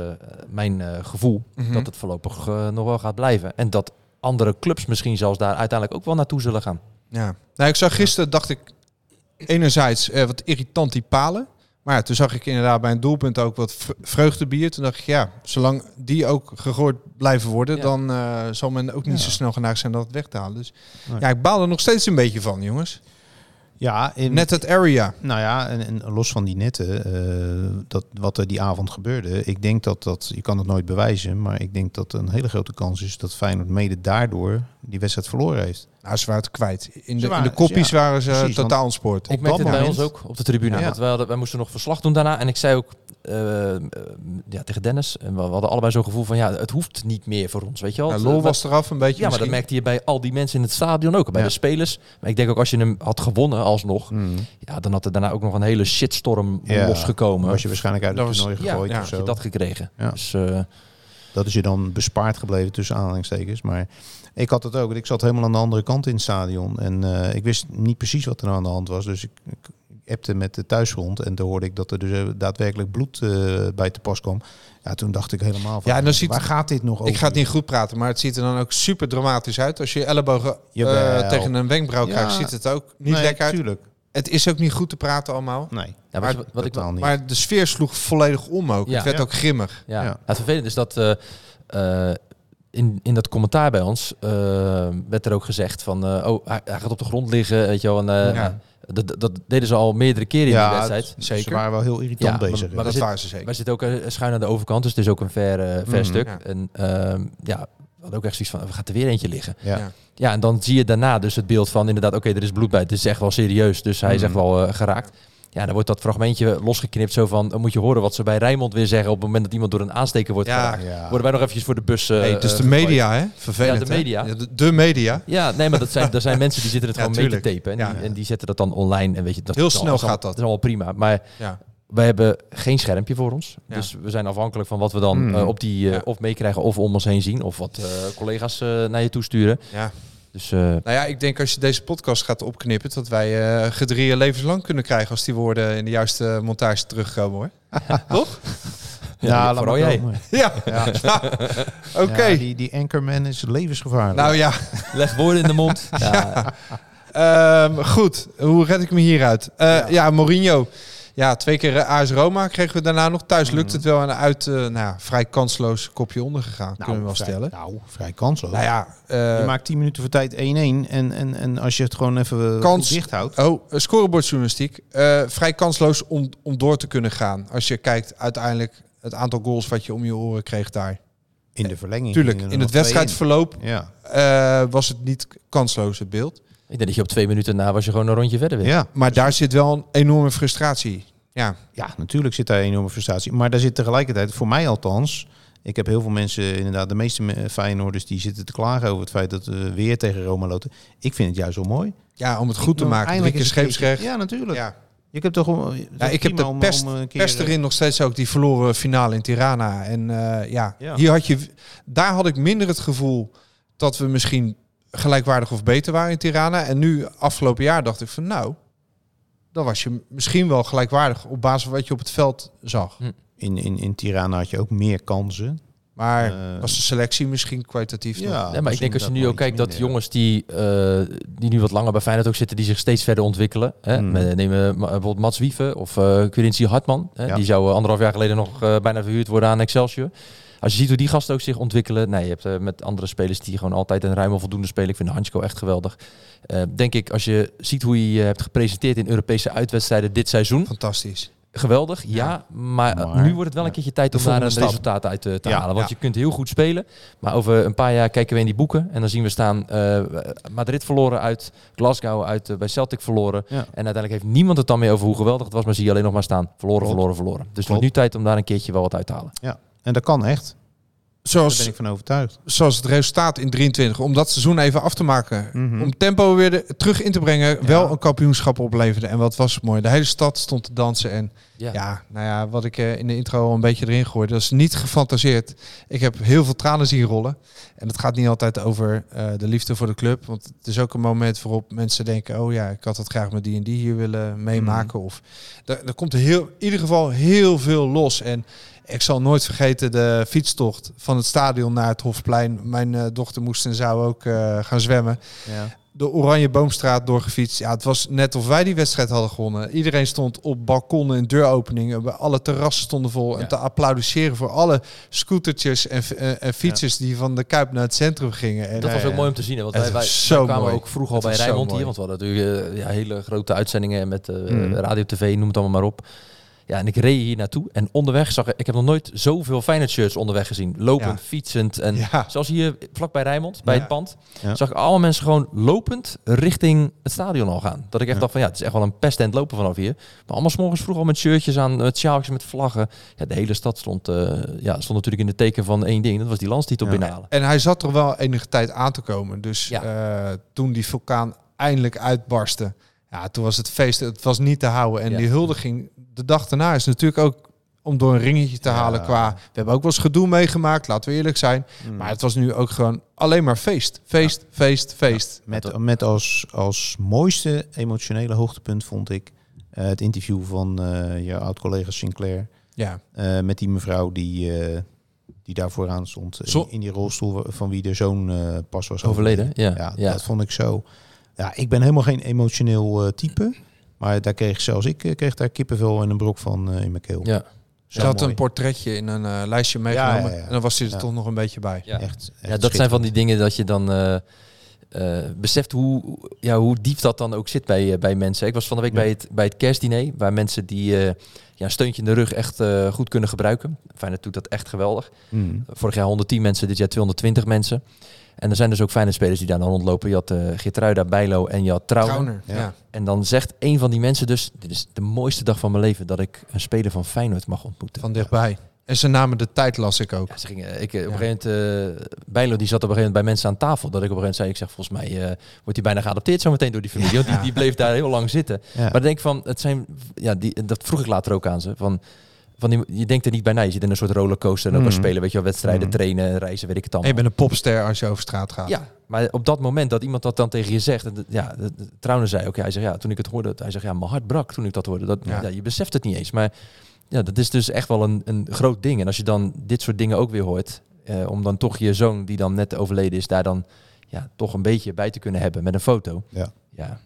mijn eh, gevoel, Mhm. dat het voorlopig nog wel gaat blijven. En dat andere clubs misschien zelfs daar uiteindelijk ook wel naartoe zullen gaan. Ja. Nou, ik zag gisteren, dacht ik, enerzijds eh, wat irritant die palen. Maar ja, toen zag ik inderdaad bij een doelpunt ook wat vreugdebier. Toen dacht ik, ja, zolang die ook gegooid blijven worden, Ja. dan eh, zal men ook niet Ja. zo snel geneigd zijn dat weg te halen. Dus Nee. ja, ik baal er nog steeds een beetje van, jongens. Ja, in, Net het area. Nou ja, en, en los van die netten, eh, dat, wat er die avond gebeurde. Ik denk dat dat, je kan het nooit bewijzen, maar ik denk dat een hele grote kans is dat Feyenoord mede daardoor die wedstrijd verloren heeft. Nou, ze waren het kwijt. In de, in de waren- koppies ja, waren ze precies, totaal ontspoord. Ik Op merkte het bij ons ook op de tribune. Ja. Want wij, hadden, wij moesten nog verslag doen daarna. En ik zei ook eh, eh, ja, tegen Dennis, en we, hadden allebei zo'n gevoel van ja, het hoeft niet meer voor ons. Weet je wel? Ja, lol eh, was eraf een beetje ja, maar dat merkte je bij al die mensen in het stadion ook. Bij Ja. de spelers. Maar ik denk ook als je hem had gewonnen alsnog. Ja, dan had er daarna ook nog een hele shitstorm Ja, losgekomen. Was je waarschijnlijk uit was- toernooi ja, gegooid ja, of had je zo. dat gekregen. Ja. Dus, eh, Dat is je dan bespaard gebleven tussen aanhalingstekens. Maar ik had het ook. Ik zat helemaal aan de andere kant in het stadion. En eh, ik wist niet precies wat er nou aan de hand was. Dus ik, ik appte met de thuisgrond. En toen hoorde ik dat er dus eh, daadwerkelijk bloed eh, bij te pas kwam. Ja, toen dacht ik helemaal van, Ja, en dan ziet- waar gaat dit nog over? Ik ga het niet goed praten, maar het ziet er dan ook super dramatisch uit. Als je je ellebogen eh, Jawel. tegen een wenkbrauw Ja. krijgt, ziet het ook niet Nee, lekker uit. tuurlijk. Het is ook niet goed te praten allemaal. Nee, ja, Maar wat, ik niet. Maar de sfeer sloeg volledig om ook. Ja. Het werd Ja. ook grimmig. Ja. Ja. Het vervelende is dat eh, eh, in, in dat commentaar bij ons eh, werd er ook gezegd van, eh, oh, hij, hij gaat op de grond liggen, weet je wel. En, eh, Ja. dat, dat deden ze al meerdere keren in die ja, wedstrijd. het- zeker. Ze waren wel heel irritant Ja, maar- bezig. maar dat zit- waren ze zeker. Wij zitten ook schuin aan de overkant, dus het is ook een ver, ver Mhm. stuk. Ja. En ehm, ja, we hadden ook echt zoiets van, we gaan er weer eentje liggen. ja. Ja. En dan zie je daarna dus het beeld van inderdaad, oké, er is bloed bij. Het is echt wel serieus, dus hij is echt Mhm. wel eh, geraakt. Ja, dan wordt dat fragmentje losgeknipt zo van, dan moet je horen wat ze bij Rijnmond weer zeggen op het moment dat iemand door een aansteker wordt Ja. geraakt. Ja. Worden wij nog eventjes voor de bus eh Hey, het is eh, de gegooid. media, hè? Vervelend, Ja, de media. Ja, de, de media. Ja, nee, maar dat zijn, er zijn mensen die zitten het Ja, gewoon mee te tapen. En, Ja. die, en die zetten dat dan online. En weet je, dat Heel snel gaat dat. Dat is allemaal prima. Maar Ja. wij hebben geen schermpje voor ons. Ja. Dus we zijn afhankelijk van wat we dan Hmm. eh, op die Ja. of meekrijgen of om ons heen zien. Of wat eh, collega's naar je toesturen. ja. Dus eh, Nou ja, ik denk als je deze podcast gaat opknippen, dat wij eh gedrieën levenslang kunnen krijgen als die woorden in de juiste montage terugkomen hoor. Toch? ja, maar jij. Ja. Ja. Oké. Ja, die, die anchorman is levensgevaarlijk. Nou ja, Leg woorden in de mond. ja. Ehm, goed. Hoe red ik me hieruit? Eh ja. Mourinho. Ja, twee keer eh, AS Roma kregen we daarna nog. Thuis lukt het wel en uit eh, nou, ja, vrij kansloos kopje ondergegaan, kunnen we wel vrij, stellen. Nou, vrij kansloos. Nou ja, eh, je maakt 10 minuten voor tijd 1-1. En, en, en als je het gewoon even Kans- dicht houdt. Oh, scorebordjournalistiek. Eh, vrij kansloos om, om door te kunnen gaan. Als je kijkt uiteindelijk het aantal goals wat je om je oren kreeg daar. In de verlenging. Tuurlijk, in het wedstrijdverloop Ja. eh, was het niet kansloos het beeld. Ik denk dat je op twee minuten na was je gewoon een rondje verder weer. Ja. Maar daar zit wel een enorme frustratie. Ja, ja, natuurlijk zit daar een enorme frustratie. Maar daar zit tegelijkertijd, voor mij althans... Ik heb heel veel mensen, inderdaad, de meeste me- Feyenoorders... die zitten te klagen over het feit dat we weer tegen Roma loten. Ik vind het juist wel mooi. ja om het goed te Nou, maken. Eindelijk keertje- scheepsrecht. Ja, natuurlijk. Ja. Je hebt toch. Ja, ik heb de pest, pest erin nog steeds ook die verloren finale in Tirana. En eh, ja, Ja. hier had je, daar had ik minder het gevoel dat we misschien gelijkwaardig of beter waren in Tirana. En nu, afgelopen jaar, dacht ik van nou, dan was je misschien wel gelijkwaardig op basis van wat je op het veld zag. In, in, in Tirana had je ook meer kansen. Maar Eh, was de selectie misschien kwalitatief nog? Ja, Nee, maar ik denk als je nu ook kijkt dat jongens jongens die, eh, die nu wat langer bij Feyenoord ook zitten, die zich steeds verder ontwikkelen. Hè? Mm. Met- Neem eh, ma- bijvoorbeeld Mats Wieven of uh, Quincy Hartman. Hè? Ja. Die zou anderhalf jaar geleden nog eh, bijna verhuurd worden aan Excelsior. Als je ziet hoe die gasten ook zich ontwikkelen. Nee, je hebt eh, met andere spelers die gewoon altijd een ruim of voldoende spelen. Ik vind Hansko echt geweldig. Eh, denk ik, als je ziet hoe je je hebt gepresenteerd in Europese uitwedstrijden dit seizoen. Fantastisch. Geweldig, ja. Maar, eh, Maar- nu wordt het wel een keertje tijd om daar een stap. resultaat uit eh, te Ja, halen. Want ja. je kunt heel goed spelen. Maar over een paar jaar kijken we in die boeken. En dan zien we staan eh, Madrid verloren uit, Glasgow uit, eh, bij Celtic verloren. Ja. En uiteindelijk heeft niemand het dan meer over hoe geweldig het was. Maar zie je alleen nog maar staan. Verloren, Klopt. verloren, verloren. Dus het wordt nu tijd om daar een keertje wel wat uit te halen. Ja, en dat kan echt. Daar Zoals, ben ik van overtuigd. zoals het resultaat in 23, om dat seizoen even af te maken. Mhm. Om tempo weer de- terug in te brengen, wel een kampioenschap opleverde. En wat was het mooi. De hele stad stond te dansen. En Ja. ja, nou ja, wat ik eh, in de intro al een beetje erin gooide, dat is niet gefantaseerd. Ik heb heel veel tranen zien rollen. En het gaat niet altijd over eh, de liefde voor de club. Want het is ook een moment waarop mensen denken, oh ja, ik had het graag met die en die hier willen meemaken. Of er, er komt heel, in ieder geval heel veel los. En ik zal nooit vergeten de fietstocht van het stadion naar het Hofplein. Mijn eh, dochter moest en zou ook eh, gaan zwemmen. Ja. de Oranje Boomstraat doorgefietst. Ja, het was net of wij die wedstrijd hadden gewonnen. Iedereen stond op balkonnen en deuropeningen. Bij Alle terrassen stonden vol. En te applaudisseren voor alle scootertjes en, eh, en fietsers die van de Kuip naar het centrum gingen. En, Dat was ook mooi om te zien. Hè? Want wij, wij, kwamen mooi. ook vroeg al bij Rijnmond hier. Want we hadden natuurlijk ja, hele grote uitzendingen met eh, Mm. radio, tv, noem het allemaal maar op. Ja, en ik reed hier naartoe. En onderweg zag ik... Ik heb nog nooit zoveel Feyenoord shirts onderweg gezien. Lopend, Ja. fietsend. En Ja. zoals hier vlak bij Rijnmond, bij Ja. het pand... Zag ik allemaal mensen gewoon lopend richting het stadion al gaan. Dat ik echt dacht van ja, het is echt wel een pest en het lopen vanaf hier. Maar allemaal 's morgens vroeg al met shirtjes aan, met sjaaltjes, met vlaggen. Ja, de hele stad stond, eh, ja, stond natuurlijk in het teken van één ding. Dat was die landstitel binnenhalen. En hij zat er wel enige tijd aan te komen. Dus Ja. eh, toen die vulkaan eindelijk uitbarstte, ja, toen was het feest, het was niet te houden. En Ja. die huldiging de dag daarna is natuurlijk ook om door een ringetje te Ja. halen qua... We hebben ook wel eens gedoe meegemaakt, laten we eerlijk zijn. Mm. Maar het was nu ook gewoon alleen maar feest. Feest, feest, feest. Met, met als, als mooiste emotionele hoogtepunt vond ik eh, het interview van eh je oud-collega Sinclair. Ja. eh, met die mevrouw die, eh, die daar vooraan stond. Zo- In, in die rolstoel van wie de zoon pas was Overleden, ja. Ja, Ja. dat vond ik zo. Ja, ik ben helemaal geen emotioneel eh, type. Maar daar kreeg zelfs ik eh, kreeg daar kippenvel en een brok van eh, in mijn keel. Ja. Ze had mooi. een portretje in een eh, lijstje meegenomen. Ja, ja, ja. En dan was hij er Ja. toch nog een beetje bij. Ja. Echt, Ja, dat zijn van die dingen dat je dan eh, eh, beseft hoe, ja, hoe diep dat dan ook zit bij, bij mensen. Ik was van de week Ja. bij, het, bij het kerstdiner, waar mensen die eh, ja, een steuntje in de rug echt eh, goed kunnen gebruiken. Feyenoord doet dat echt geweldig. Mm. Vorig jaar 110 mensen, dit jaar 220 mensen. En er zijn dus ook fijne spelers die daar dan rondlopen. Je had uh, Geertruida, Bijlo en je had Trouwen. Trauner, Ja. ja. En dan zegt een van die mensen dus... Dit is de mooiste dag van mijn leven dat ik een speler van Feyenoord mag ontmoeten. Van dichtbij. En ze namen de tijd, las ik ook. Ja, ze gingen, ik, eh, op een gegeven moment, eh, Bijlo die zat op een gegeven moment bij mensen aan tafel. Dat ik op een gegeven moment zei, ik zeg volgens mij eh, wordt hij bijna geadopteerd zometeen door die familie. Die, die bleef daar heel lang zitten. Ja. Maar dan denk ik van, het zijn, ja, die, dat vroeg ik later ook aan ze. Van, van die, je denkt er niet bij na. Je zit in een soort rollercoaster en ook Mhm. spelen, weet je wel, wedstrijden, Mhm. trainen, reizen, weet ik het En allemaal. je bent een popster als je over straat gaat. Ja, maar op dat moment dat iemand dat dan tegen je zegt, en ja, Trouwens zei ook, ja, hij zegt ja, toen ik het hoorde, hij zegt ja, mijn hart brak toen ik dat hoorde. Dat, Ja. ja. je beseft het niet eens, maar ja, dat is dus echt wel een, een groot ding. En als je dan dit soort dingen ook weer hoort, eh, om dan toch je zoon die dan net overleden is, daar dan ja, toch een beetje bij te kunnen hebben met een foto. Ja. Ja,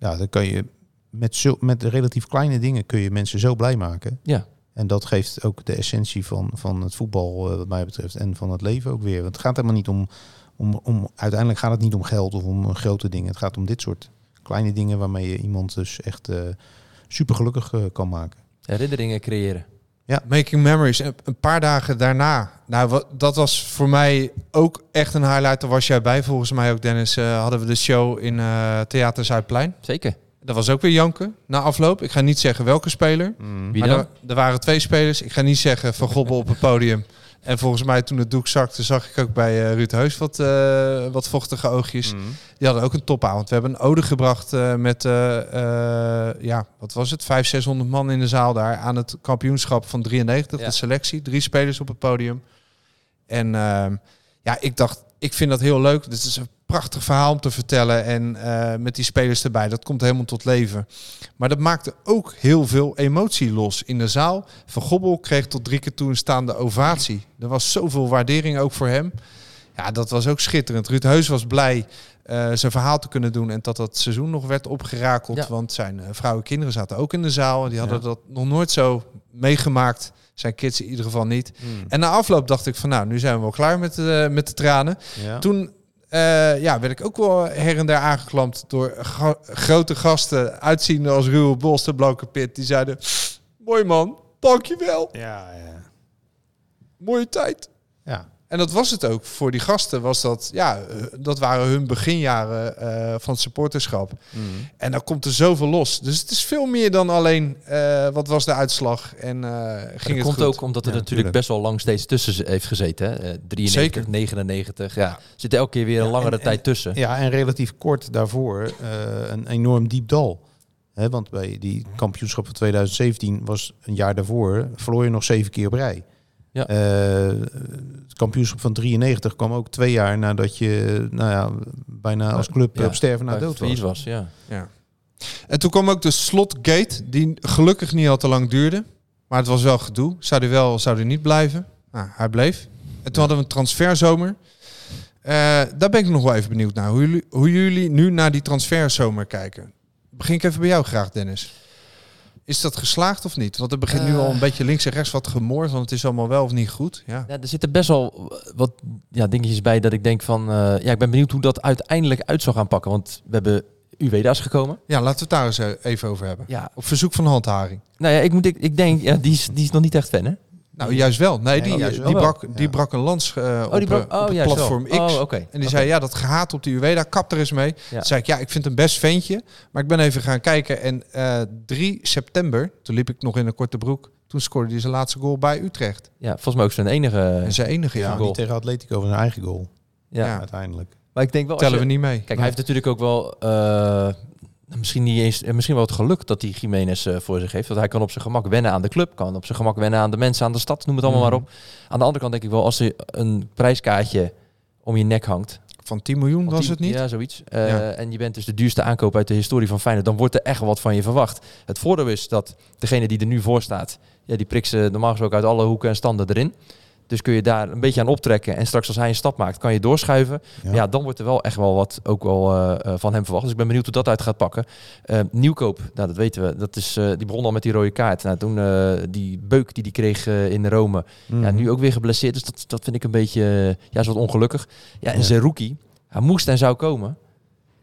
Ja, dan kan je met, zo, met relatief kleine dingen kun je mensen zo blij maken. ja. En dat geeft ook de essentie van, van het voetbal, eh, wat mij betreft, en van het leven ook weer. Want het gaat helemaal niet om, om, om, uiteindelijk gaat het niet om geld of om eh, grote dingen. Het gaat om dit soort kleine dingen waarmee je iemand dus echt eh super gelukkig kan maken. herinneringen creëren. Making Memories. En Een paar dagen daarna. Nou, wat, dat was voor mij ook echt een highlight. Daar was jij bij, volgens mij ook, Dennis. eh, hadden we de show in eh, Theater Zuidplein. Zeker. Dat was ook weer janken na afloop. Ik ga niet zeggen welke speler. Wie maar dan? er, er waren twee spelers. Ik ga niet zeggen Van Gobbel op het podium. En volgens mij toen het doek zakte, zag ik ook bij eh, Ruud Heus wat, eh, wat vochtige oogjes. Die hadden ook een topavond. We hebben een ode gebracht eh, met, ja, wat was het? 500, 600 man in de zaal daar aan het kampioenschap van 93, Ja. de selectie. Drie spelers op het podium. En ja, ik dacht, ik vind dat heel leuk. Dit is een prachtig verhaal om te vertellen. En eh, met die spelers erbij, dat komt helemaal tot leven. Maar dat maakte ook heel veel emotie los in de zaal. Van Gobbel kreeg tot drie keer toe een staande ovatie. Er was zoveel waardering ook voor hem. Ja, dat was ook schitterend. Ruud Heus was blij eh, zijn verhaal te kunnen doen en dat dat seizoen nog werd opgerakeld. Ja. Want zijn eh, vrouw en kinderen zaten ook in de zaal. En die hadden Ja. dat nog nooit zo meegemaakt. Zijn kids in ieder geval niet. En na afloop dacht ik van nou, nu zijn we wel klaar met, de met de tranen. Ja. Toen eh, ja, werd ik ook wel her en der aangeklampt door ga- grote gasten, uitziende als Ruwe Bos, de Blanke Pit. Die zeiden, mooi man, dankjewel, Ja, ja. mooie tijd. ja. En dat was het ook. Voor die gasten was dat, ja, eh, dat waren hun beginjaren eh, van het supporterschap. En dan komt er zoveel los. Dus het is veel meer dan alleen, eh, wat was de uitslag en eh, ging dat het komt goed. ook omdat er Ja, natuurlijk tuurlijk. best wel lang steeds tussen heeft gezeten. Hè? Eh, 93, Zeker. 99. Ja. Zit elke keer weer een langere en- tijd tussen. Ja, en relatief kort daarvoor eh, een enorm diep dal. Hè, want bij die kampioenschap van 2017 was een jaar daarvoor, verloor je nog zeven keer op rij. Ja. Eh, het kampioenschap van 93 kwam ook twee jaar nadat je nou ja, bijna als club Ja, op sterven na dood was. was. Ja. Ja. En toen kwam ook de slotgate, die gelukkig niet al te lang duurde. Maar het was wel gedoe. Zou hij wel, zou hij niet blijven? Nou, hij bleef. En toen hadden we een transferzomer. Eh, daar ben ik nog wel even benieuwd naar. Hoe jullie, hoe jullie nu naar die transferzomer kijken. Begin ik even bij jou graag, Dennis. Is dat geslaagd of niet? Want er begint nu Eh. al een beetje links en rechts wat gemoord, want het is allemaal wel of niet goed. Ja. Ja, er zitten best wel wat ja, dingetjes bij dat ik denk van... eh, ja, ik ben benieuwd hoe dat uiteindelijk uit zal gaan pakken. Want we hebben Uweda's gekomen. ja, laten we het daar eens eh, even over hebben. Ja, Op verzoek van handharing. nou ja, ik, moet, ik, ik denk, ja, die, is, die is nog niet echt fan, hè? Nou, juist wel. Nee, die, die, wel. brak, Ja. die brak een lans eh, op, Oh, die brak, eh, op oh, platform. X. Oh. En die zei, ja, dat gehaat op die Ueda, kap er eens mee. Ja. Toen zei ik, ja, ik vind hem best ventje. Maar ik ben even gaan kijken. En eh 3 september, toen liep ik nog in een korte broek. Toen scoorde hij zijn laatste goal bij Utrecht. Ja, volgens mij ook zijn enige... En zijn enige, ja. Ja, die tegen Atletico van zijn eigen goal. ja. ja. Uiteindelijk. Maar ik denk wel... Tellen je- we niet mee. Kijk, hij heeft natuurlijk ook wel... eh, misschien, niet eens, eh, misschien wel het geluk dat hij Jiménez eh, voor zich heeft. Want hij kan op zijn gemak wennen aan de club. Kan op zijn gemak wennen aan de mensen, aan de stad. Noem het allemaal Mhm. maar op. Aan de andere kant denk ik wel, als er een prijskaartje om je nek hangt... Van 10 miljoen was het niet? Ja, zoiets. Eh, Ja. En je bent dus de duurste aankoop uit de historie van Feyenoord. Dan wordt er echt wat van je verwacht. Het voordeel is dat degene die er nu voor staat... Ja, die prikt ze normaal gesproken uit alle hoeken en standen erin. Dus kun je daar een beetje aan optrekken. En straks als hij een stap maakt, kan je doorschuiven. Ja. Ja, dan wordt er wel echt wel wat ook wel eh, eh, van hem verwacht. Dus ik ben benieuwd hoe dat uit gaat pakken. Eh, nieuwkoop, nou, dat weten we. Dat is, die begon al met die rode kaart. Nou, toen die beuk die die kreeg in Rome. Ja, Mhm. nu ook weer geblesseerd. Dus dat, dat vind ik een beetje ja, is wat ongelukkig. Ja, en Ja. Zerouki, hij moest en zou komen.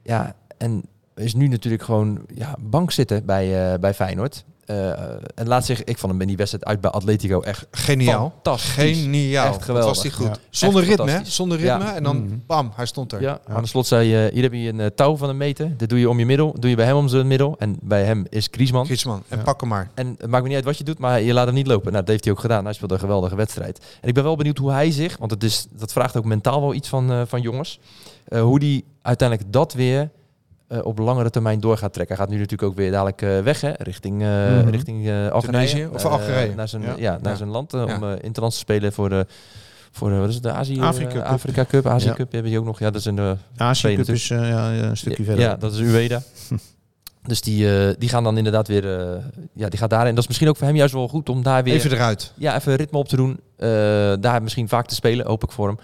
Ja, en is nu natuurlijk gewoon ja, bank zitten bij, bij Feyenoord. Eh, en laat zich, ik vond hem in die wedstrijd uit bij Atletico echt Geniaal. fantastisch. Geniaal. Echt geweldig. was die goed. Ja. Zonder Echt ritme, hè? Zonder ritme. Ja. En dan Mhm. bam, hij stond er. Ja, aan de slot zei je, hier heb je een eh, touw van een meter. Dat doe je om je middel. Doe je bij hem om zijn middel. En bij hem is Griezmann. Griezmann. En Ja. pak hem maar. En het maakt me niet uit wat je doet, maar je laat hem niet lopen. Nou, dat heeft hij ook gedaan. Hij speelde een geweldige wedstrijd. En ik ben wel benieuwd hoe hij zich, want het is, dat vraagt ook mentaal wel iets van, eh, van jongens, eh, hoe die uiteindelijk dat weer eh, op langere termijn door gaat trekken. Hij gaat nu natuurlijk ook weer dadelijk eh, weg, hè, richting, eh Mhm. richting eh Algerije. Of Algerije? Naar zijn, Ja. ja. naar Ja. zijn land, om interland te spelen voor de, voor de, wat is het, de Azië, Afrika Cup. Afrika Cup. Azië. Cup heb je ook nog. Ja, dat is een... Azië Cup is eh, ja, een stukje verder. Ja, dat is Ueda. dus die, eh, die gaan dan inderdaad weer... eh, ja, die gaat daarin. Dat is misschien ook voor hem juist wel goed om daar weer... Even eruit. ja, even ritme op te doen. eh, daar misschien vaak te spelen, hoop ik voor hem.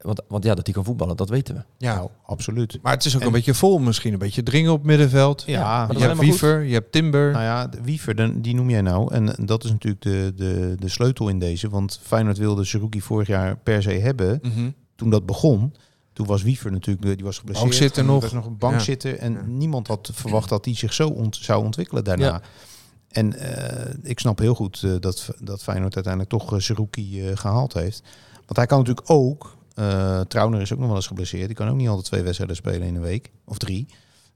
Want, want ja, dat hij kan voetballen, dat weten we. Ja. Nou, absoluut. Maar het is ook En- een beetje vol misschien. Een beetje dringen op middenveld. Ja, je hebt. Wiever, je hebt Timber. Nou ja, de Wiever, dan- die noem jij nou. En dat is natuurlijk de, de, de sleutel in deze. Want Feyenoord wilde Zerouki vorig jaar per se hebben. Mhm. Toen dat begon, toen was Wiever natuurlijk, eh, die was geblesseerd. Bankzitter En nog. was nog een bankzitter. En Ja. niemand had verwacht dat hij zich zo ont- zou ontwikkelen daarna. Ja. En eh, ik snap heel goed eh, dat, dat Feyenoord uiteindelijk toch uh, Zerouki eh, gehaald heeft. Want hij kan natuurlijk ook... eh Trauner is ook nog wel eens geblesseerd. Die kan ook niet altijd twee wedstrijden spelen in een week. Of drie.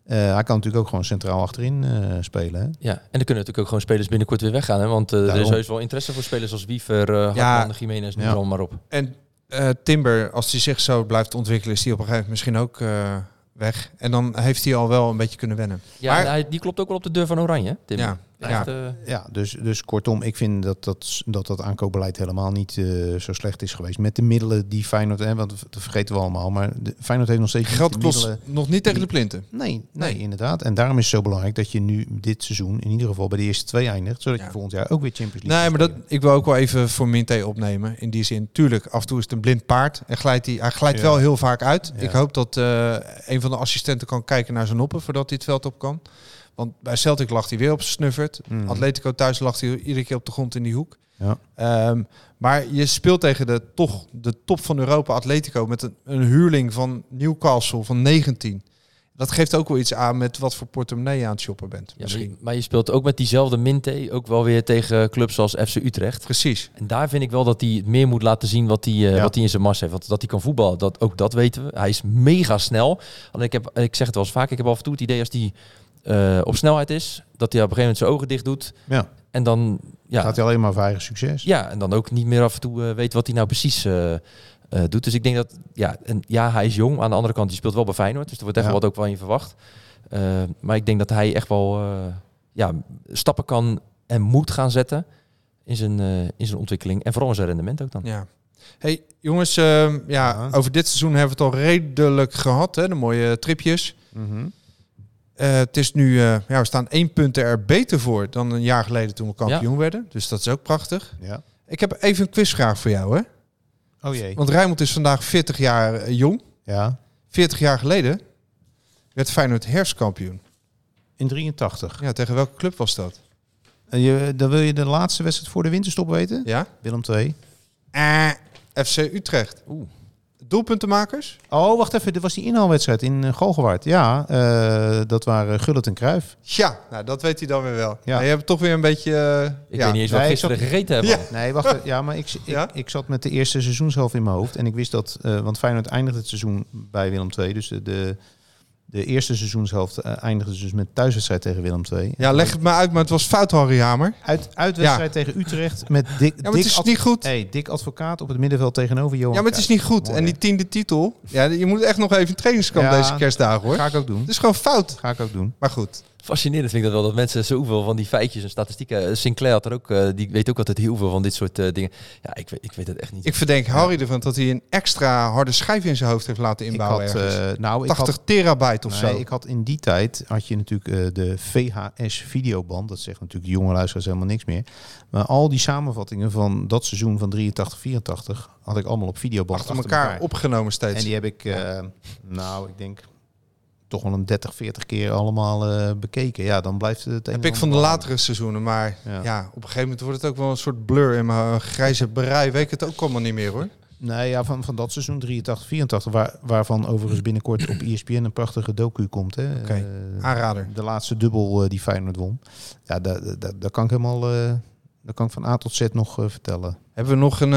Eh, hij kan natuurlijk ook gewoon centraal achterin eh, spelen. Hè? Ja, en dan kunnen natuurlijk ook gewoon spelers binnenkort weer weggaan. Hè? Want er is heus wel interesse voor spelers als Wiever, eh Ja. Jiménez, noem Ja. er maar op. En eh, Timber, als hij zich zo blijft ontwikkelen, is hij op een gegeven moment misschien ook eh, weg. En dan heeft hij al wel een beetje kunnen wennen. Ja, Maar- en hij, die klopt ook wel op de deur van Oranje, Tim. Ja, ja. eh, Ja, dus, dus kortom, ik vind dat dat, dat, dat aankoopbeleid helemaal niet eh, zo slecht is geweest. Met de middelen die Feyenoord, hè, want dat vergeten we allemaal, maar de, Feyenoord heeft nog steeds Geld kost middelen. nog niet tegen de plinten. Nee, nee, Nee. inderdaad. En daarom is het zo belangrijk dat je nu dit seizoen in ieder geval bij de eerste twee eindigt, zodat Ja. je volgend jaar ook weer Champions League Nee, maar dat, ik wil ook wel even voor Minte opnemen. In die zin, tuurlijk, af en toe is het een blind paard. En glijdt hij, hij glijdt Ja. wel heel vaak uit. Ja. Ik hoop dat eh, een van de assistenten kan kijken naar zijn noppen voordat hij het veld op kan. Want bij Celtic lag hij weer op zijn snuffert. Mhm. Atletico thuis lag hij iedere keer op de grond in die hoek. Ja. Ehm, maar je speelt tegen de, toch de top van Europa Atletico met een, een huurling van Newcastle van 19. Dat geeft ook wel iets aan met wat voor portemonnee je aan het shoppen bent. ja, maar, misschien. je, maar je speelt ook met diezelfde Minte ook wel weer tegen clubs als FC Utrecht. Precies. En daar vind ik wel dat hij het meer moet laten zien wat hij, eh, Ja. wat hij in zijn mars heeft. Want dat hij kan voetballen, dat, ook dat weten we. Hij is mega snel. Alleen ik, heb, ik zeg het wel eens vaak, ik heb af en toe het idee als hij eh, op snelheid is, dat hij op een gegeven moment zijn ogen dicht doet. Ja. En dan, ja, Gaat hij alleen maar voor eigen succes. ja, en dan ook niet meer af en toe eh, weet wat hij nou precies eh, eh, doet. Dus ik denk dat, ja, en ja, hij is jong. Aan de andere kant, die speelt wel bij Feyenoord. Dus er wordt echt Ja. wel wat ook wel in verwacht. Eh, maar ik denk dat hij echt wel eh, ja, stappen kan en moet gaan zetten in zijn, eh, in zijn ontwikkeling. En vooral in zijn rendement ook dan. Ja. Hey jongens, ehm, ja, Ja. over dit seizoen hebben we het al redelijk gehad. Hè? De mooie tripjes. Mhm. Eh, het is nu, eh, ja, we staan één punt er beter voor dan een jaar geleden toen we kampioen werden. Dus dat is ook prachtig. Ja. Ik heb even een quizvraag voor jou. Hè? Oh jee. Want Rijnmond is vandaag 40 jaar eh, jong. Ja, 40 jaar geleden werd Feyenoord herfstkampioen. in 83. Ja, tegen welke club was dat? En je, dan wil je de laatste wedstrijd voor de winterstop weten? Ja? Willem 2. Eh, FC Utrecht. Oeh. Doelpuntenmakers? Oh, wacht even. Dit was die inhaalwedstrijd in uh, Galgenwaard. Ja, eh, dat waren Gullit en Kruif. Ja, nou dat weet hij dan weer wel. Ja. Je hebt toch weer een beetje... eh, Ik ja. weet niet eens wat Nee, gisteren zat- gegeten hebben. Ja. Nee, wacht even. Ja, maar ik, ik, Ja? ik zat met de eerste seizoenshelft in mijn hoofd. En ik wist dat, eh, want Feyenoord eindigde het seizoen bij Willem 2. Dus de, de, eerste seizoenshelft eh, eindigde dus met thuiswedstrijd tegen Willem 2. Ja, leg het maar uit, maar het was fout, Harry Hamer. Uit, uitwedstrijd tegen Utrecht met Dick, Ja, maar het is niet goed. Hey, Dick Advocaat op het middenveld tegenover Johan Ja, maar het is niet goed. Mooi, En die tiende titel, ja, je moet echt nog even in trainingskamp Ja. deze kerstdagen hoor. Ga ik ook doen. Het is gewoon fout. Ga ik ook doen. Maar goed. Fascinerend vind ik dat wel, dat mensen zoveel van die feitjes en statistieken... eh, Sinclair had er ook, eh, die weet ook altijd heel veel van dit soort eh, dingen. Ja, ik weet, ik weet het echt niet. Ik verdenk Harry ervan dat hij een extra harde schijf in zijn hoofd heeft laten Ik inbouwen. had, ergens. eh, nou, ik 80 had, terabyte of nee, zo. ik had in die tijd, had je natuurlijk eh, de VHS videoband. Dat zegt natuurlijk de jonge luisteraars helemaal niks meer. Maar al die samenvattingen van dat seizoen van 83, 84 had ik allemaal op videoband achter elkaar opgenomen steeds. En die heb ik, eh, nou, ik denk toch wel een 30, 40 keer allemaal eh, bekeken. Ja, dan blijft het. heb ik van de latere seizoenen, maar ja. Ja. op een gegeven moment wordt het ook wel een soort blur in mijn grijze brei. Weet ik het ook allemaal niet meer hoor. Nee, ja, van, van dat seizoen 83, 84, waar, waarvan overigens binnenkort op ESPN een prachtige docu komt. Hè? Oké, Eh, Aanrader. de laatste dubbel eh, die Feyenoord won. Ja, daar, daar kan ik helemaal, daar kan ik van A tot Z nog vertellen. Hebben we nog een,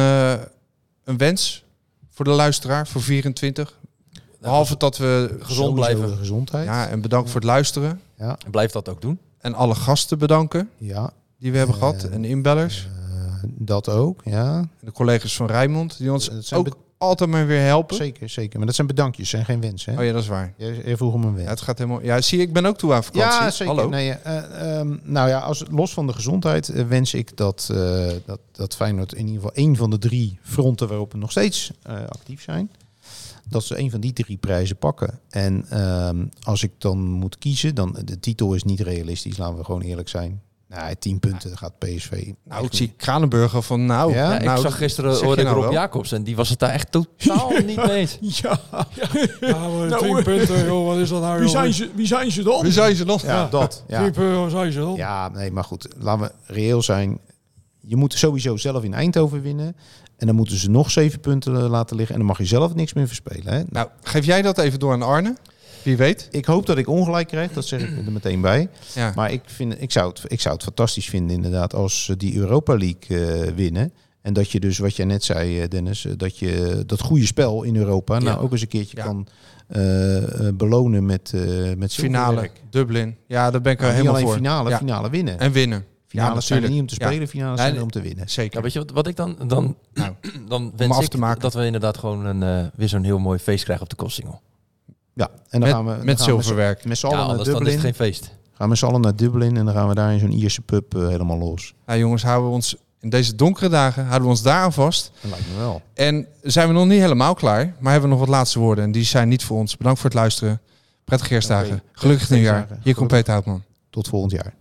een wens voor de luisteraar voor 24? Behalve dat we gezond blijven. de gezondheid. Ja, en bedankt voor het luisteren. Ja, Blijf dat ook doen. En alle gasten bedanken ja die we hebben Eh, gehad. En inbellers. eh, dat ook. Ja, En de collega's van Rijnmond. Die ons Het zijn ook altijd maar weer helpen. zeker, zeker. Maar dat zijn bedankjes en geen wensen. Hè? Oh ja, dat is waar. Jij, jij vroeg om een wens. Ja, het gaat helemaal... Ja, zie je, ik ben ook toe aan vakantie. Ja, zeker. Hallo. Nee, eh, ehm, nou ja, als, los van de gezondheid wens ik dat, eh, dat, dat Feyenoord in ieder geval één van de drie fronten waarop we nog steeds eh, actief zijn, dat ze een van die drie prijzen pakken. En ehm, als ik dan moet kiezen, dan de titel is niet realistisch, laten we gewoon eerlijk zijn. Nee, tien punten gaat PSV. Nou, ik zie Kranenburger van nou... Ja? Ja, ik nou, zag gisteren hoorde ik nou Rob wel? Jacobs en die was het daar echt totaal niet mee eens. Ja, maar tien punten, joh, wat is dat nou? Wie zijn ze, wie zijn ze dan? Wie zijn ze dan? Ja, dat. Ja. Punten, zijn ze dan? Ja, nee, maar goed, laten we reëel zijn. Je moet sowieso zelf in Eindhoven winnen. En dan moeten ze nog zeven punten eh, laten liggen. En dan mag je zelf niks meer verspelen. Hè? Nou, geef jij dat even door aan Arne? Wie weet. Ik hoop dat ik ongelijk krijg, dat zeg ik er meteen bij. Ja. Maar ik, vind, ik, zou het, ik zou het fantastisch vinden inderdaad als ze die Europa League eh, winnen. En dat je dus, wat jij net zei eh, Dennis, dat je dat goede spel in Europa nou ook eens een keertje Ja. kan belonen met, met Finale. Dublin. Ja, daar ben ik er niet helemaal alleen voor. finale, finale winnen. En winnen. Finales zijn er niet om te Ja. spelen, finales Ja, zijn er om te winnen. Zeker. Ja, weet je wat, wat ik dan... Dan, Nou, dan om wens af ik te maken. dat we inderdaad gewoon een, eh, weer zo'n heel mooi feest krijgen op de Kostingel. Ja, en dan Met, gaan we dan met gaan we zilverwerk. Met z'n Ja, allen naar is Dublin. het geen feest. Gaan we met z'n allen naar Dublin en dan gaan we daar in zo'n Ierse pub eh, helemaal los. Nou jongens, houden we ons in deze donkere dagen houden we ons daar aan vast. Dat lijkt me wel. En zijn we nog niet helemaal klaar, maar hebben we nog wat laatste woorden. En die zijn niet voor ons. Bedankt voor het luisteren. Prettige kerstdagen. Gelukkig nieuwjaar. Hier komt. Peter Houtman. Tot volgend jaar.